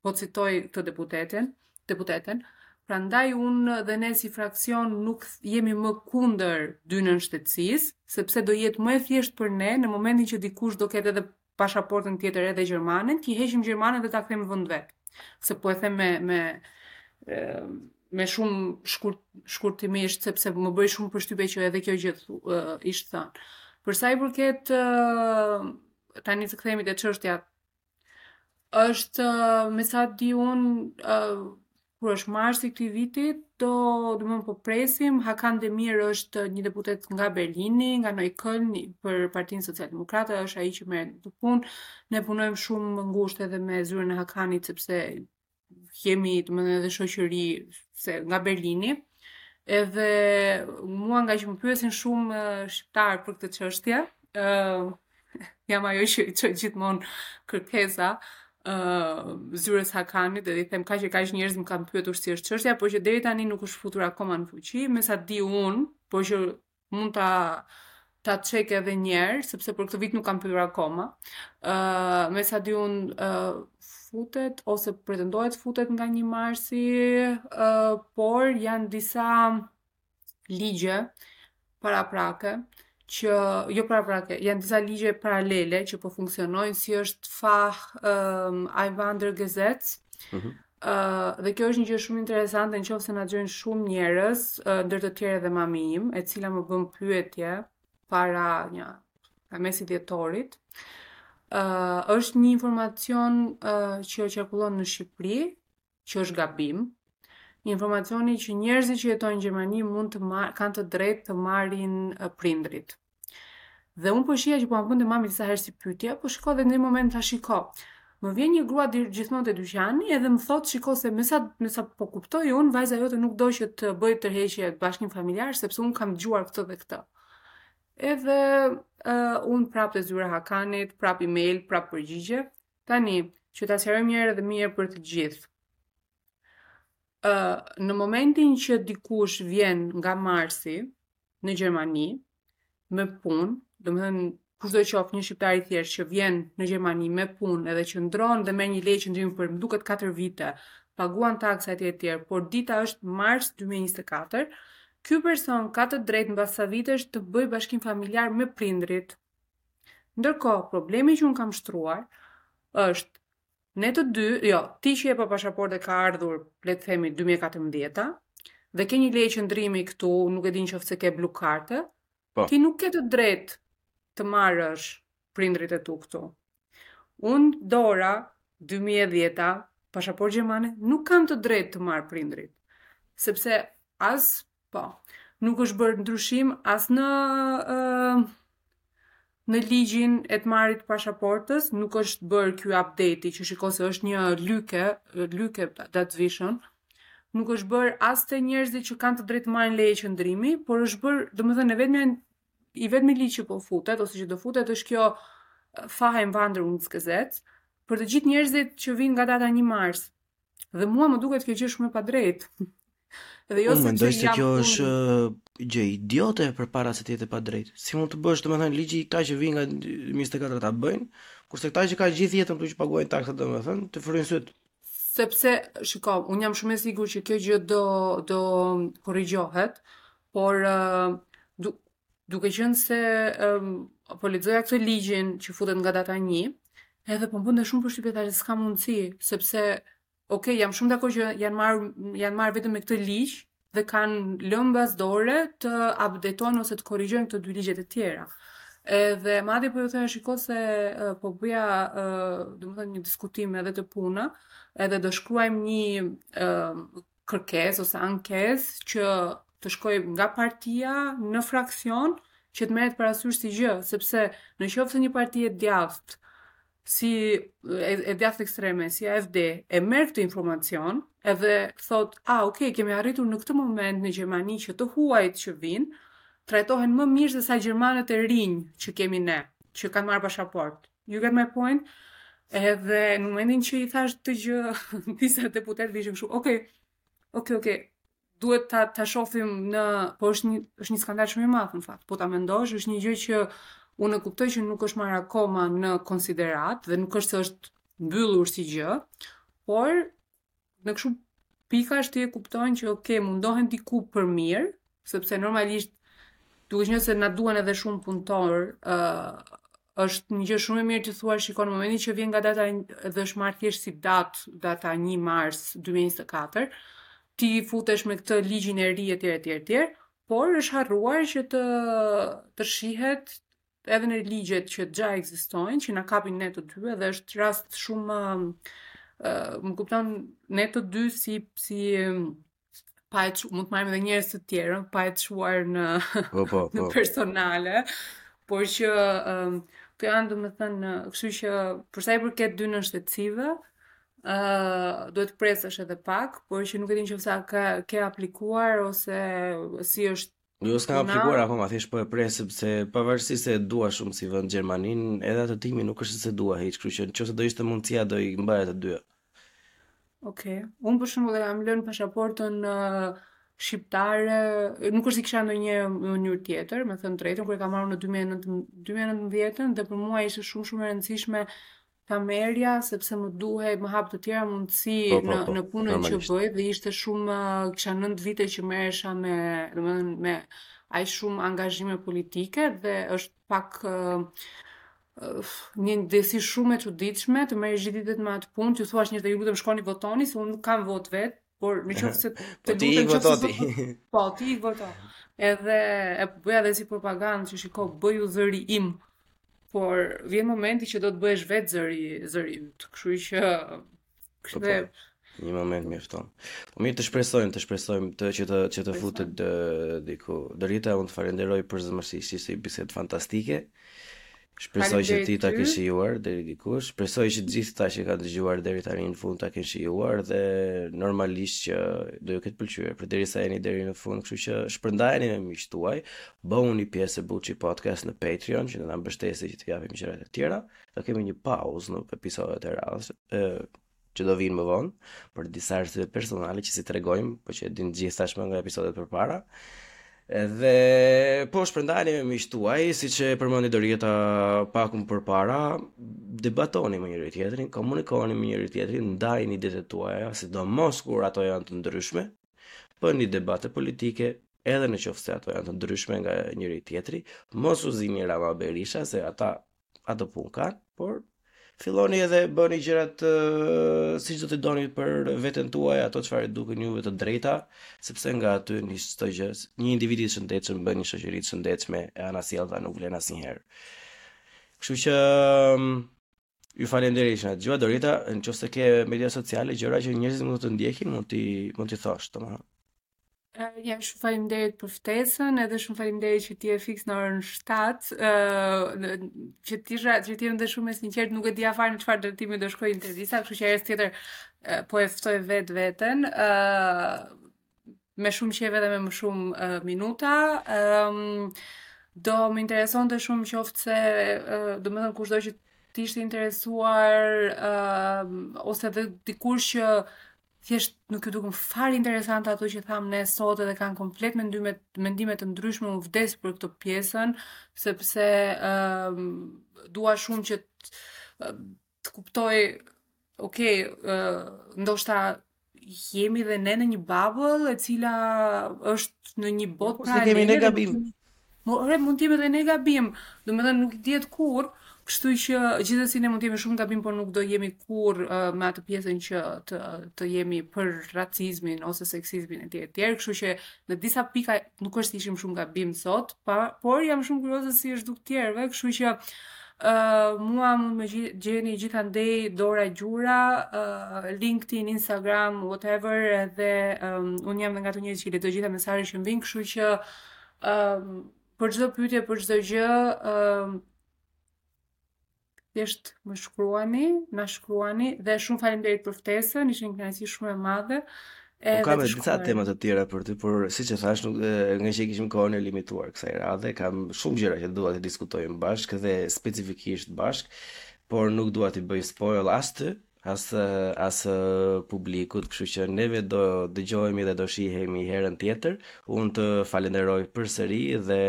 Speaker 4: po citoj këtë deputetin, deputeten, prandaj unë dhe ne si fraksion nuk jemi më kundër dynënshtetësisë, sepse do jetë më e thjeshtë për ne në momentin që dikush do ketë edhe pashaportën tjetër edhe gjermanen, t'i heqim gjermanen dhe ta kthejmë në vend të vet. Se po e them me me me shumë shkurt, shkurtimisht sepse më bëri shumë përshtypje që edhe kjo gjë uh, ishte thënë. Për sa i përket uh, tani të kthehemi te çështja është uh, me sa di unë uh, kur është marsi i këtij viti, domethënë po presim, Hakan Demir është një deputet nga Berlini, nga Neukölln për Partinë Socialdemokrate, është ai që merr këtë punë. Ne punojmë shumë ngushtë edhe me zyrën e Hakanit sepse jemi, domethënë edhe shoqëri se nga Berlini. Edhe mua ngaqë më pyesin shumë shqiptarë për këtë çështje, ë Jam ajo që i çoj gjithmonë kërkesa ë uh, zyrës së Hakanit dhe i them kaq e kaq njerëz më kanë pyetur si është çështja, por që deri tani nuk është futur akoma në fuqi, me sa di unë, por që mund ta ta çek edhe një herë, sepse për këtë vit nuk kam pyetur akoma. ë uh, me sa di unë uh, futet ose pretendohet futet nga 1 marsi, ë uh, por janë disa ligje paraprake që jo paraprake, janë disa ligje paralele që po funksionojnë si është Fah um, Einwanderungsgesetz.
Speaker 3: Mm -hmm.
Speaker 4: Uh, dhe kjo është një gjë shumë interesante në qoftë se na dëgjojnë shumë njerëz, uh, ndër të tjere dhe mami im, e cila më bën pyetje para një, nga mesi dhjetorit, uh, është një informacion uh, që qarkullon në Shqipëri, që është gabim. Informacioni që njerëzit që jetojnë në Gjermani mund të marr, kanë të drejtë të marrin prindrit. Dhe unë po shihja që po ma bënte mami disa herë si pyetje, po shiko dhe në një moment tha shiko. Më vjen një grua gjithmonë te dyqani edhe më thotë shiko se me sa me sa po kuptoj unë, vajza jote nuk do që të bëjë tërheqje të bashkim familjar sepse unë kam dëgjuar këtë dhe këtë. Edhe uh, unë prapë te zyra e Hakanit, prapë email, prapë përgjigje, Tani, që ta sqarojmë një herë dhe mirë për të gjithë, në momentin që dikush vjen nga marsi në Gjermani me punë, domethënë kushdo qoftë një shqiptar i thjeshtë që vjen në Gjermani me punë edhe qëndron dhe merr një leje qëndrimi për më duket 4 vite, paguan taksa e tjera e tjera, por data është mars 2024, Ky person ka të drejtë mbas sa vitesh të bëjë bashkim familjar me prindrit, Ndërkohë, problemi që unë kam shtruar është ne të dy, jo, ti që je pa pashaportë dhe ke ardhur, le të themi 2014-ta, dhe ke një leje qëndrimi këtu, nuk e di në qoftë se ke blu kartë,
Speaker 3: po.
Speaker 4: ti nuk ke të drejtë të marrësh prindrit e tu këtu. Unë Dora 2010-a, pashaportë gjermane, nuk kam të drejtë të marr prindrit. Sepse as po, nuk është bërë ndryshim as në uh, në ligjin e të marrit të pashaportës, nuk është bërë ky update që shiko se është një Lücke, Lücke dazwischen. Nuk është bërë as te njerëzit që kanë të drejtë të marrin leje qëndrimi, por është bërë, domethënë, vetëm I vetmi ligj që po futet ose që do futet është kjo Facheinwanderungsgesetz për të gjithë njerëzit që vijnë nga data 1 mars. Dhe mua më duket kjo gjë shumë e padrejtë. Dhe jo se
Speaker 3: mendoj se kjo është gjë idiote përpara se të jetë e padrejtë. Si mund të bësh, domethënë, ligji këta që vijnë nga 24 ta bëjnë, kurse këta që kanë gjithë jetën këtu që paguajnë taksat, domethënë, të fryjnë sytë.
Speaker 4: Sepse, shiko, unë jam shumë e sigur që kjo gjë do, do korrigjohet, por duke qenë se po lexoja këtë ligjin që futet nga data 1, edhe po më bënte shumë përshtypje thashë s'ka mundësi, sepse ok, jam shumë dakord që janë marrë janë marrë vetëm me këtë ligj dhe kanë lënë mbas dore të updateojnë ose të korrigjojnë këto dy ligjet e tjera. Edhe madje po ju thoja shiko se po bëja domethënë një diskutim edhe te puna, edhe do shkruajmë një kërkesë ose ankesë që të shkojë nga partia në fraksion që të merret parasysh si gjë, sepse në qoftë se një parti e djathtë si e, e djathtë ekstreme si AFD e merr këtë informacion, edhe thotë, "A, ok, kemi arritur në këtë moment në Gjermani që të huajt që vijnë trajtohen më mirë se sa gjermanët e rinj që kemi ne, që kanë marrë pashaportë." You get my point? Edhe në momentin që i thashë këtë gjë, disa deputetë ishin kështu, ok, ok, ok, duhet ta, ta shofim në, po është një, është një skandal shumë i madh në fakt, po ta mendosh, është një gjë që unë e kuptoj që nuk është marrë akoma në konsideratë dhe nuk është se është mbyllur si gjë, por Në kështu pikash ti e kupton që ok, mundohen diku për mirë, sepse normalisht duke qenë se na duhen edhe shumë punëtorë, uh, është një gjë shumë e mirë që thua shiko në momentin që vjen nga data dhe është marrë thjesht si datë data 1 mars 2024, ti futesh me këtë ligjin e ri etj etj etj, por është harruar që të të shihet edhe në ligjet që già ekzistojnë, që na kapin ne të dy, edhe është rast shumë, uh, më kupton, ne të dy si, si pa e çu, mund të marrim edhe njerëz të tjerë, pa e çuar në,
Speaker 3: po, po,
Speaker 4: në
Speaker 3: po.
Speaker 4: personale, por që um, këto janë domethënë, kështu që përsa i përket dy nënshtetësive, uh, duhet të presësh edhe pak, por që nuk e di në qoftë se ka, ke aplikuar, ose si është Unë
Speaker 3: jo s'kam aplikuar akoma, thjesht po e pres sepse pavarësisht se e dua shumë si vend Gjermaninë, edhe atë timit nuk është se dua t'i heq kryq, në qoftë se do ishte mundësia do i mbaja të dyja.
Speaker 4: Okej. Unë për shembull e kam lënë pashaportën uh, shqiptare, nuk është se kisha ndonjë mënyrë tjetër, me thënë të drejtën, kur e kam marrë në 2019 dhe për mua ishte shumë shumë e rëndësishme ta merja sepse më duhej, më hap të tjera mundësi
Speaker 3: po, po,
Speaker 4: në
Speaker 3: po,
Speaker 4: në punën që bëj dhe ishte shumë kisha 9 vite që merresha me, domethënë me aq shumë angazhime politike dhe është pak uh, një ndjesi shumë e çuditshme të merresh gjithë ditën me atë punë, t'ju thuash njerëzve ju lutem shkoni votoni se unë nuk kam votë vet, Por në qoftë se
Speaker 3: po ti
Speaker 4: i
Speaker 3: voto
Speaker 4: ti. Po ti i voto. Edhe e bëja dhe si propagandë që shiko bëhu zëri im. Por vjen momenti që do të bëhesh vet zëri zëri yt. Kështu që kështu
Speaker 3: po,
Speaker 4: po.
Speaker 3: Një moment mjafton. Po mirë të shpresojmë, të shpresojmë të që të që të futet dë, diku. Dorieta, unë të falenderoj përzemërsisht, ishte një bisedë fantastike. Shpresoj që ti ta
Speaker 4: kesh
Speaker 3: shijuar deri diku, shpresoj që të gjithë këta që kanë dëgjuar deri tani në fund ta kenë shijuar dhe normalisht që do ju ketë pëlqyer. Përderisa jeni deri në fund, kështu që shpërndajeni me miqtë tuaj, bëhuni pjesë e Buçi Podcast në Patreon që do na mbështesni që të japim gjëra të tjera. Do kemi një pauzë në episodet e radhës, që do vijnë më vonë, për disa arsye personale që s'i tregojmë, po që e dinë gjithë tashmë nga episodet përpara. Dhe po shpërndani me miqtë tuaj, siç e përmendi Dorieta pak më përpara, debatoni me njëri tjetrin, komunikoni me njëri tjetrin, ndani idetë tuaja, sidomos kur ato janë të ndryshme, bëni debate politike, edhe në qoftë se ato janë të ndryshme nga njëri tjetri, mos u zini Rama Berisha, se ata Ato punë kanë, por filloni edhe bëni gjërat uh, siç do t'i doni për veten tuaj, ato çfarë duken juve të drejta, sepse nga aty nis çdo gjë. Një individ i shëndetshëm bën një shoqëri të shëndetshme e anasjellta nuk vlen asnjëherë. Kështu që um, ju falenderoj që na dëgjuat Dorieta, nëse ke media sociale gjëra që njerëzit mund të ndjekin, mund t'i mund t'i thuash, domethënë.
Speaker 4: Ja, shumë faleminderit për ftesën, edhe shumë faleminderit që të jem fiks në orën 7, ë që të isha që të jem dhe shumë e sinqert, nuk e dija fare në çfarë drejtimi do shkojë intervista, kështu që herës tjetër po e ftoj vetë veten, ë me shumë qejf edhe me më shumë uh, minuta. Um, do më interesonte shumë qoftë se, uh, domethënë kushdo që të ishte interesuar, uh, ose dhe dikur që thjesht nuk ju duken fare interesante ato që thamë ne sot edhe kanë komplet mendime, mendime të ndryshme, unë vdes për këtë pjesën, sepse uh, dua shumë që të, uh, të kuptoj, ok, uh, ndoshta jemi dhe ne në një bubble e cila është në një botë
Speaker 3: pra kemi ne gabim.
Speaker 4: Po ore mund të jemi dhe ne gabim, domethënë nuk i dihet kurrë, kështu që gjithsesi ne mund të jemi shumë gabim, por nuk do jemi kurrë uh, me atë pjesën që të jemi pro racizmit ose seksizmit etj etj, kështu që në disa pika nuk besoj se ishim shumë gabim sot, pa, por jam shumë kurioze si i është duk të tjerëve, kështu që Uh, mua mund më gjeni gjithandej Dora Gjura, uh, LinkedIn, Instagram, whatever, edhe um, unë jam nga ata njerëz që i lexoj të gjitha mesazhet që më vinë, kështu që Um, për çdo pyetje, për çdo gjë, um, thjesht më shkruani, na shkruani dhe shumë faleminderit për ftesën, ishte një kënaqësi shumë e madhe.
Speaker 3: E po kam edhe disa tema të tjera për ty, por siç e thashë, ngaqë kishim kohën e limituar kësaj radhe, kam shumë gjëra që dua t'i diskutojmë bashkë dhe specifikisht bashkë, por nuk dua t'i bëj spoil as ty, as as publikut, kështu që neve do dëgjohemi dhe do shihemi herën tjetër. Unë të falenderoj përsëri dhe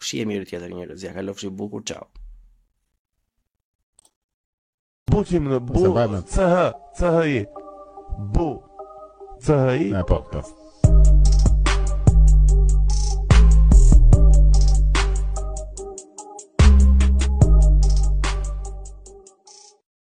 Speaker 3: shihemi herë tjetër njerëz. Ia kalofshi bukur, ciao.
Speaker 1: Bukim në bu, CH, CHI, bu, CHI.
Speaker 2: Ne, po, po.